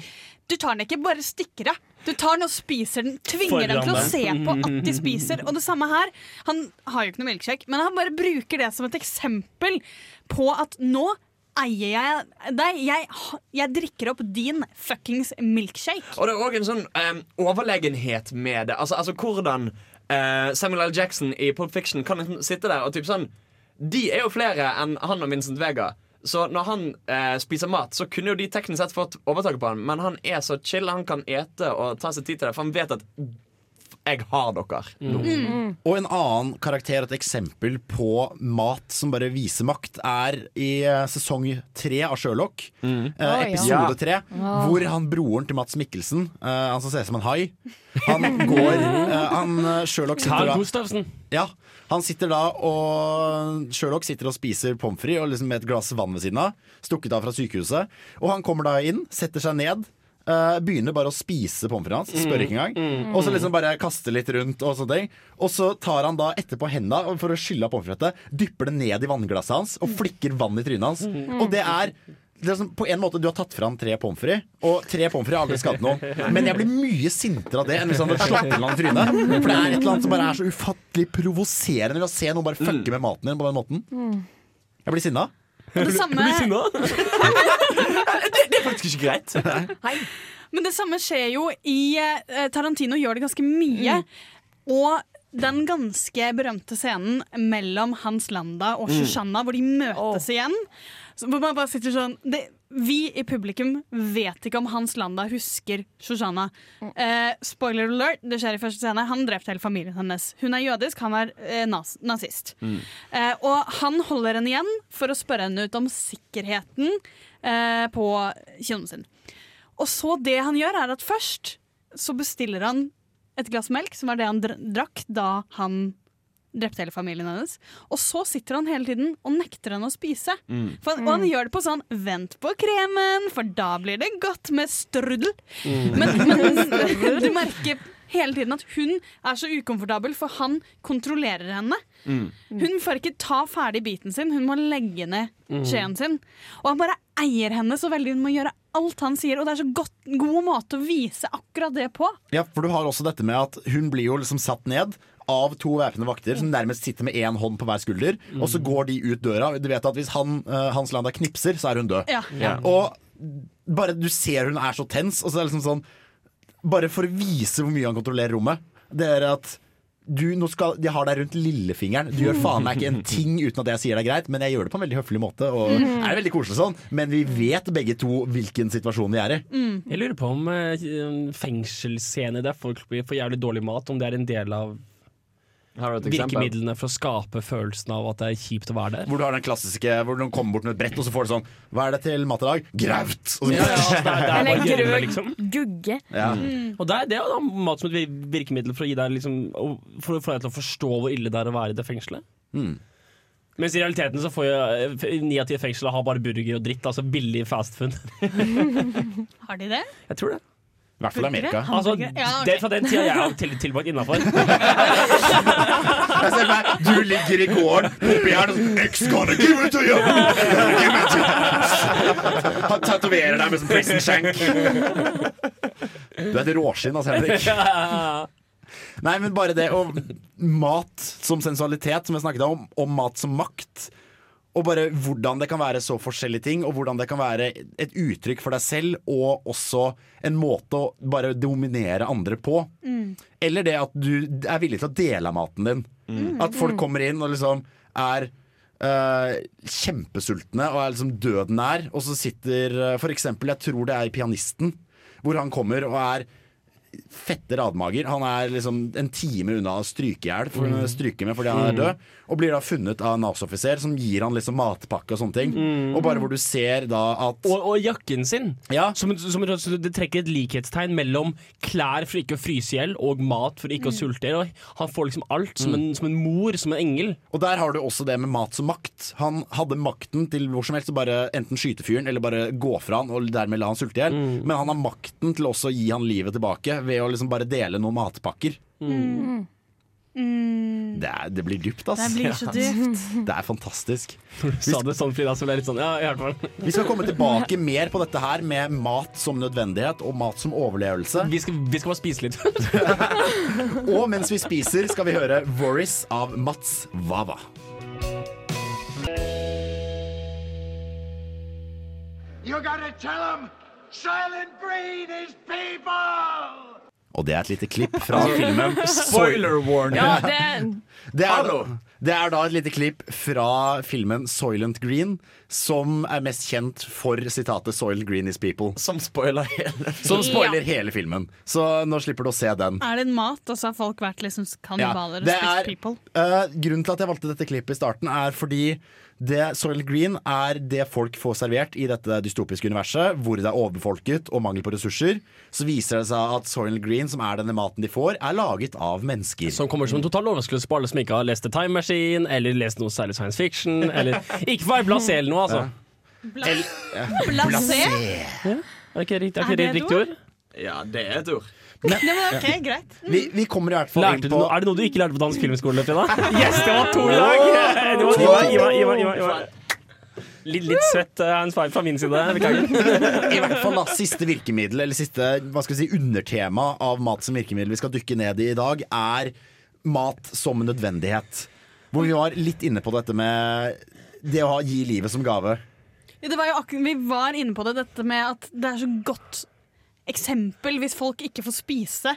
du tar den ikke bare stikker av. Du tar den og spiser den, tvinger dem til å Foran se på at de spiser. Og det samme her. Han har jo ikke noe milkshake, men han bare bruker det som et eksempel på at nå eier jeg deg. Jeg, jeg drikker opp din fuckings milkshake. Og det er òg en sånn um, overlegenhet med det. Altså, altså hvordan uh, Samuel L. Jackson i Pulp Fiction kan liksom sitte der og typ sånn De er jo flere enn han og Vincent Vega. Så når han eh, spiser mat, så kunne jo de teknisk sett fått overtaket på han, men han er så chill. Han kan ete og ta seg tid til det, for han vet at jeg har dere nå. Og en annen karakter, et eksempel på mat som bare viser makt, er i eh, sesong tre av Sherlock. Eh, episode tre. Ja. Hvor han broren til Mats Mikkelsen, eh, han som ser ut som en hai, han går eh, han, eh, Sherlock sitter Carl da Gustavsen. Ja, han sitter da og Sherlock sitter og spiser pommes frites liksom med et glass vann ved siden av. Stukket av fra sykehuset. Og han kommer da inn, setter seg ned. Eh, begynner bare å spise pommes frites hans. Spør ikke engang. Mm, mm, Og så liksom bare kaster litt rundt. Og sånne ting Og så tar han da etterpå henda for å skylle av pommes frites, dypper det ned i vannglasset hans og flikker vann i trynet hans. Mm. Og det er sånn, på en måte Du har tatt fram tre pommes frites, og tre pommes frites har aldri skadet noen. Men jeg blir mye sintere av det enn hvis han hadde slått en eller annen trynet. For det er et eller annet som bare er så ufattelig provoserende ved å se noen bare fucke med maten din på den måten. Jeg blir sinna. Og det samme Det er faktisk ikke greit. Men det samme skjer jo i eh, Tarantino gjør det ganske mye. Og den ganske berømte scenen mellom Hans Landa og Mm. Hvor de møtes igjen. Så hvor man bare sitter sånn det, Vi i publikum vet ikke om Hans Landa husker Shoshana. Eh, spoiler alert, det skjer i første scene. Han drepte hele familien hennes. Hun er jødisk, han er eh, nazist. Eh, og han holder henne igjen for å spørre henne ut om sikkerheten eh, på kinoen sin. Og så det han gjør, er at først så bestiller han et glass melk, som var det han drakk da han drepte hele familien hennes. Og så sitter han hele tiden og nekter henne å spise. Mm. For, og han gjør det på sånn 'vent på kremen, for da blir det godt med strudel'. Mm. Men, men du merker hele tiden at hun er så ukomfortabel, for han kontrollerer henne. Hun får ikke ta ferdig biten sin, hun må legge ned Mm. skjeen sin. Og han bare eier henne så veldig, hun må gjøre alt han sier. Og det er så godt, god måte å vise akkurat det på. Ja, for du har også dette med at hun blir jo liksom satt ned av to væpnede vakter som nærmest sitter med én hånd på hver skulder. Og så går de ut døra. Du vet at Hvis han, eh, Hans Landa knipser, så er hun død. Ja. Ja. Og bare du ser hun er så tens, og så er det liksom sånn Bare for å vise hvor mye han kontrollerer rommet. Det er at du, nå skal, De har deg rundt lillefingeren. Du gjør faen meg ikke en ting uten at jeg sier det er greit, men jeg gjør det på en veldig høflig måte. Og er veldig koselig sånn Men vi vet begge to hvilken situasjon vi er i. Jeg lurer på om uh, fengselsscene der folk blir for jævlig dårlig mat, om det er en del av Har du et eksempel? Virkemidlene for å skape følelsen av at det er kjipt å være der. Hvor du har den klassiske Hvor noen kommer bort med et brett, og så får du sånn Hva er det til mat i dag? Graut! Ja, ja, er- er Eller gjørme, liksom. gugge. Ja. Og det er, det er jo mat som et virkemiddel for å gi deg liksom For å få deg til å forstå hvor ille det er å være i det fengselet. Mm. Mens i realiteten så får jo ni av ti fengsler har bare burger og dritt. Altså billig fast food. Har de det? Jeg tror det. I hvert fall i Amerika. Altså. Det er fra den tida jeg har til, tilbrakt innafor. Du ligger i gården, sånn X gonna! Give it to you! Han tatoverer deg med sånn prison shank. Du er et råskinn, altså, Henrik. Nei, men bare det og mat som sensualitet, som jeg snakket om, og mat som makt. Og bare hvordan det kan være så forskjellige ting, og hvordan det kan være et uttrykk for deg selv, og også en måte å bare dominere andre på. Mm. Eller det at du er villig til å dele av maten din. Mm. At folk kommer inn og liksom er eh, kjempesultne og er liksom døden nær, og så sitter eh, for eksempel, jeg tror det er pianisten, hvor han kommer og er fette radmager. Han er liksom en time unna å stryke i hjel fordi han er død. Og blir da funnet av en NAS-offiser som gir han liksom matpakke og sånne ting. Mm. Og bare hvor du ser da at Og, og jakken sin. Som, som, det trekker et likhetstegn mellom klær for ikke å fryse i hjel og mat for ikke å sulte i hjel. Han får liksom alt som en, som en mor, som en engel. Og der har du også det med mat som makt. Han hadde makten til hvor som helst å bare enten skyte fyren eller bare gå fra han og dermed la han sulte i hjel. Mm. Men han har makten til også å gi han livet tilbake ved å liksom bare dele noen matpakker. Mm. Mm. Det, er, det blir dypt, ass. Det blir så dypt. Det er fantastisk. Når du sa det sånn, Frida, så ble jeg litt sånn Ja, i hvert fall. Vi skal komme tilbake mer på dette her med mat som nødvendighet og mat som overlevelse. Vi skal, vi skal bare spise litt. og mens vi spiser, skal vi høre 'Voris' av Mats Wawa. You gotta tell them Silent Green is people! Og det er et lite klipp fra filmen Spoiler warning. Ja, det, Det er, det er da et lite klipp fra filmen Soylent Green, som er mest kjent for sitatet 'Soylent Green is people'. Som spoiler hele Som spoiler hele filmen. Så nå slipper du å se den. Er det en mat, og så har folk vært liksom kannibaler og spist people? Uh, grunnen til at jeg valgte dette klippet i starten, er fordi det, Soylent Green er det folk får servert i dette dystopiske universet, hvor det er overbefolket og mangel på ressurser. Så viser det seg at Soylent Green, som er denne maten de får, er laget av mennesker. Som kommer som en total overraskelse på alle som ikke har lest The Time Machine, eller lest noe særlig science fiction, eller ikke vær blasé eller noe, altså. Blasé? Ja. Er det ikke, er Er ikke er det riktig ord? Ja, det er et ord. Ja, men ok, greit. Vi, vi kommer i hvert fall inn på er det noe du ikke lærte på dansk filmskole, Frida? Yes, det var to i dag! Det var, Ivar, Ivar, Ivar, Ivar, Ivar. Litt, litt svett uh, hands five fra min side. I hvert fall da, siste virkemiddel, eller siste hva skal vi si, undertema av mat som virkemiddel vi skal dykke ned i i dag, er mat som en nødvendighet. Hvor vi var litt inne på dette med det å gi livet som gave. Ja, Det var jo akkurat, vi var inne på det, dette med at det er så godt eksempel hvis folk ikke får spise.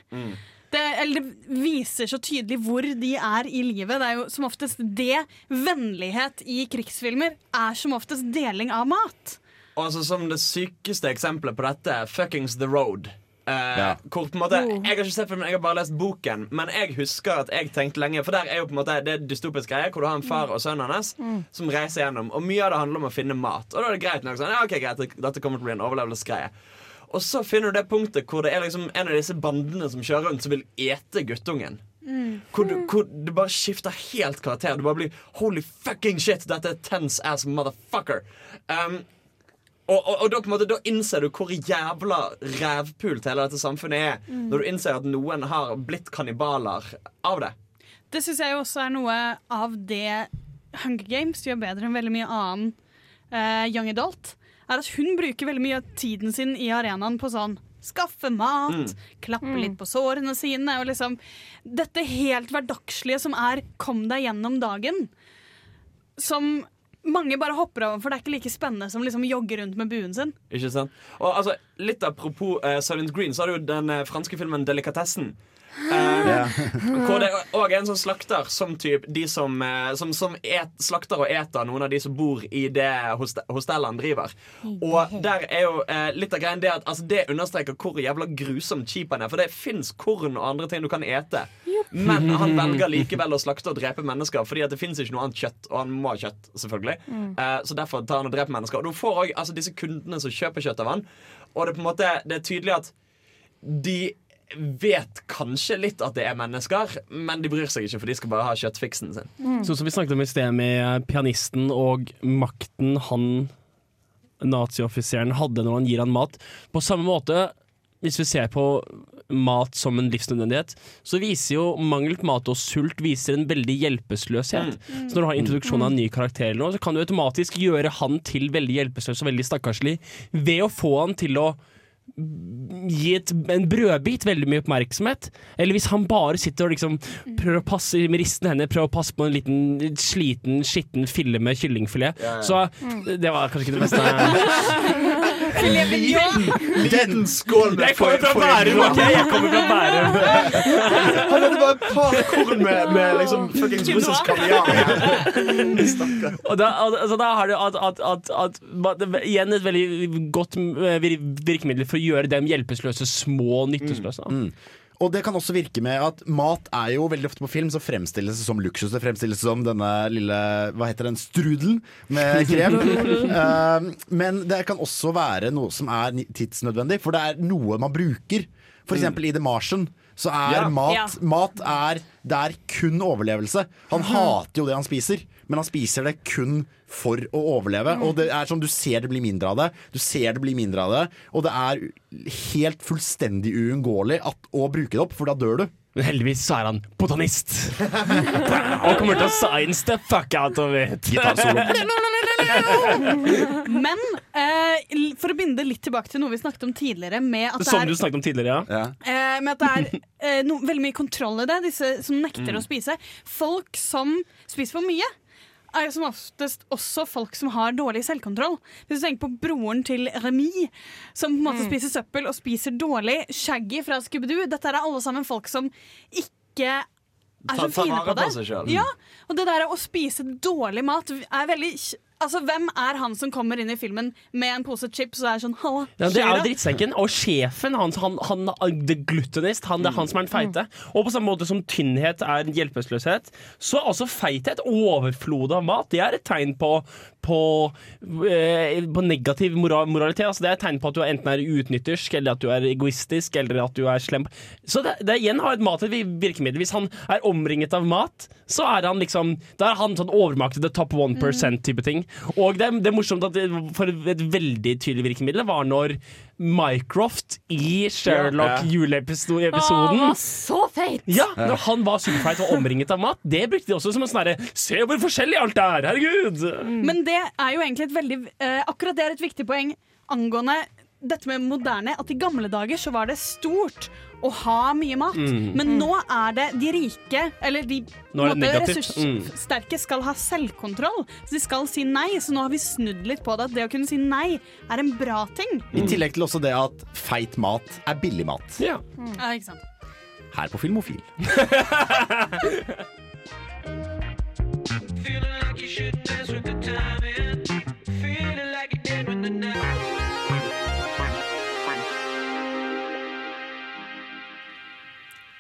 Det, eller det viser så tydelig hvor de er i livet. Det er jo som oftest det. Vennlighet i krigsfilmer er som oftest deling av mat. Og altså Som det sykeste eksempelet på dette, fuckings The Road. Uh, Ja. Hvor på en måte Oh. Jeg har ikke sett filmen, jeg har bare lest boken. Men jeg husker at jeg tenkte lenge For der er jo på en måte det dystopiske greier hvor du har en far og sønnen hans som reiser gjennom. Og mye av det handler om å finne mat. Og da er det greit nok sånn, ja, ok, greit, dette kommer til å bli en overlevelsesgreie. Og så finner du det punktet hvor det er liksom en av disse bandene som kjører rundt, som vil ete guttungen. Hvor, du, hvor du bare skifter helt karakter. Du bare blir Holy fucking shit, dette er tense ass motherfucker. Um, og, og, og da, måte, da innser du hvor jævla rævpult hele dette samfunnet er. Mm. Når du innser at noen har blitt kannibaler av det. Det syns jeg også er noe av det Hunger Games gjør bedre enn veldig mye annen uh, young adult. Er at hun bruker veldig mye av tiden sin i arenaen på sånn Skaffe mat, Mm. klappe litt på sårene sine. Og liksom Dette helt hverdagslige som er 'kom deg gjennom dagen'. Som mange bare hopper over, for det er ikke like spennende som liksom jogge rundt med buen sin. Ikke sant? Og altså, Litt apropos uh, Silent Green, så har du jo den uh, franske filmen 'Delikatessen'. Eh, hvor det òg er en sånn slakter som typ de som, eh, som, som et, slakter og eter noen av de som bor i det hoste- hostellet han driver. Og der er jo uh, litt av greien det at altså, det understreker hvor jævla grusomt cheap han er. For det fins korn og andre ting du kan ete. Men han velger likevel å slakte og drepe mennesker fordi at det fins ikke noe annet kjøtt. Og han må ha kjøtt, selvfølgelig. Mm. Eh, så derfor tar han og dreper mennesker. Og du får òg altså, disse kundene som kjøper kjøtt av han. Og det er på en måte Det er tydelig at de vet kanskje litt at det er mennesker, men de bryr seg ikke, for de skal bare ha kjøttfiksen sin. Sånn som vi snakket om i sted med pianisten og makten han nazioffiseren hadde når han gir han mat. På samme måte, hvis vi ser på mat som en livsnødvendighet, så viser jo mangel på mat og sult viser en veldig hjelpeløshet. Så når du har introduksjon av en ny karakter, eller noe, så kan du automatisk gjøre han til veldig hjelpeløs og veldig stakkarslig ved å få han til å gi et, en brødbit veldig mye oppmerksomhet. Eller hvis han bare sitter og liksom prøver å passe med ristende hender Prøver å passe på en liten sliten, skitten fille med kyllingfilet. Ja, ja. Så det var kanskje ikke det beste. Den skål med Jeg kommer fra Bærum, OK? Jeg kommer fra Bærum. Han hadde bare et par korn med, med liksom fuckings russisk kaviar. Stakkar. Og da, altså, da har du at, at, at, at, Igjen et veldig godt eh, virkemiddel for å gjøre dem hjelpeløse små nytteløse. Mm. Og det kan også virke med at mat er jo veldig ofte på film så fremstilles det som luksus. Det fremstilles som denne lille hva heter den, strudelen med krem. Eh, men det kan også være noe som er tidsnødvendig, for det er noe man bruker. For eksempel i The Martian så er Ja. mat, Ja. mat er, det er kun overlevelse. Han hater jo det han spiser, men han spiser det kun for å overleve. Og det er som Du ser det blir mindre av det, du ser det blir mindre av det, og det er helt fullstendig uunngåelig å bruke det opp, for da dør du. Men heldigvis så er han botanist. Og kommer til å science the fuck out of it. Men eh, for å binde litt tilbake til noe vi snakket om tidligere, med at det Som er, du snakket om tidligere, ja. eh, med at det er eh, no, veldig mye kontroll i det, disse som nekter Mm. å spise. Folk som spiser for mye. Er som oftest også folk som har dårlig selvkontroll. Hvis du tenker på broren til Remy, som på en måte Mm. spiser søppel og spiser dårlig. Shaggy fra Scooby-Doo. Dette er alle sammen folk som ikke er så fine på det. på. Ja, og det der å spise dårlig mat er veldig Altså, Hvem er han som kommer inn i filmen med en pose chips og er sånn Halla, Ja, det er jo drittsekken. Og sjefen, han, han, han the glutenist, han, det er han som er den feite. Og på samme måte som tynnhet er hjelpeløshet, så er også feithet, overflod av mat, det er et tegn på, på, eh, på negativ moral, moralitet. Altså, det er et tegn på at du enten er utnyttersk, eller at du er egoistisk, eller at du er slem. Så det, det igjen har et mat et virkemiddel. Hvis han er omringet av mat, så er han liksom Da er han sånn overmaktet the top 1 type ting. Og det, det er morsomt at det, for et veldig tydelig virkemiddel var når Mycroft i Sherlock Å, juleepisoden var så feit! ja, når han var superfeit og omringet av mat, det brukte de også som en sånn herre Se hvor forskjellig alt er! Herregud! Men det er jo egentlig et veldig eh, Akkurat det er et viktig poeng angående dette med moderne. At i gamle dager så var det stort å ha mye mat. Mm. Men nå er det de rike, eller de er negativt. Mm. ressurssterke, skal ha selvkontroll. Så de skal si nei. Så nå har vi snudd litt på det. At det å kunne si nei er en bra ting. I tillegg til også det at feit mat er billig mat. Ja. Ja, ikke sant? Her på Filmofil.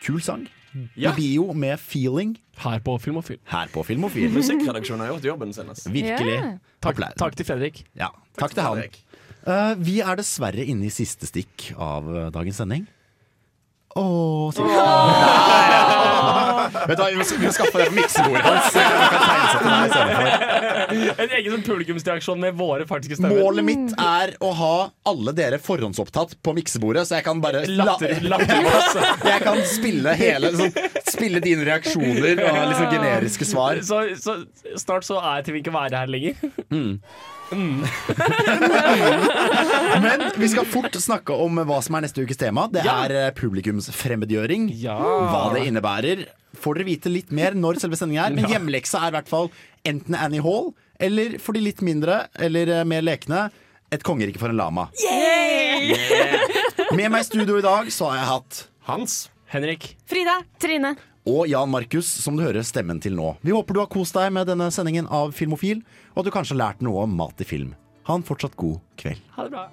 Kul sang. Ja. Bio med 'Feeling'. Her på Filmofil. Her på Filmofil. Musikkredaksjonen har gjort jobben sin. Virkelig. Yeah. Takk, takk til Fredrik. Ja, takk til han. Uh, vi er dessverre inne i siste stikk av eh, dagens sending. Åh, sier Vet du hva, vi må, vi må skaffe det på miksebordet hans. så han kan deg i stedet for. En egen sånn publikumsreaksjon med våre faktiske stemmer. Målet mitt er å ha alle dere forhåndsopptatt på miksebordet, så jeg kan bare Latter- lattermasse. Jeg kan spille hele liksom, Spille dine reaksjoner og liksom generiske svar. Så, så snart så er til vi ikke være her lenger. Mm. Men vi skal fort snakke om hva som er neste ukes tema. Det Ja. er eh, publikumsfremmedgjøring. Hva det innebærer. Får dere vite litt mer når selve sendingen er. Men hjemleksa hjemmeleksa er i hvert fall enten Annie Hall, eller for de litt mindre eller eh, mer lekne, Et kongerike for en lama. Med meg i studio i dag så har jeg hatt Hans. Henrik. Frida. Trine. Og Jan Markus, som du hører stemmen til nå. Vi håper du har kost deg med denne sendingen av Filmofil, og at du kanskje har lært noe om mat i film. Ha en fortsatt god kveld. Ha det bra.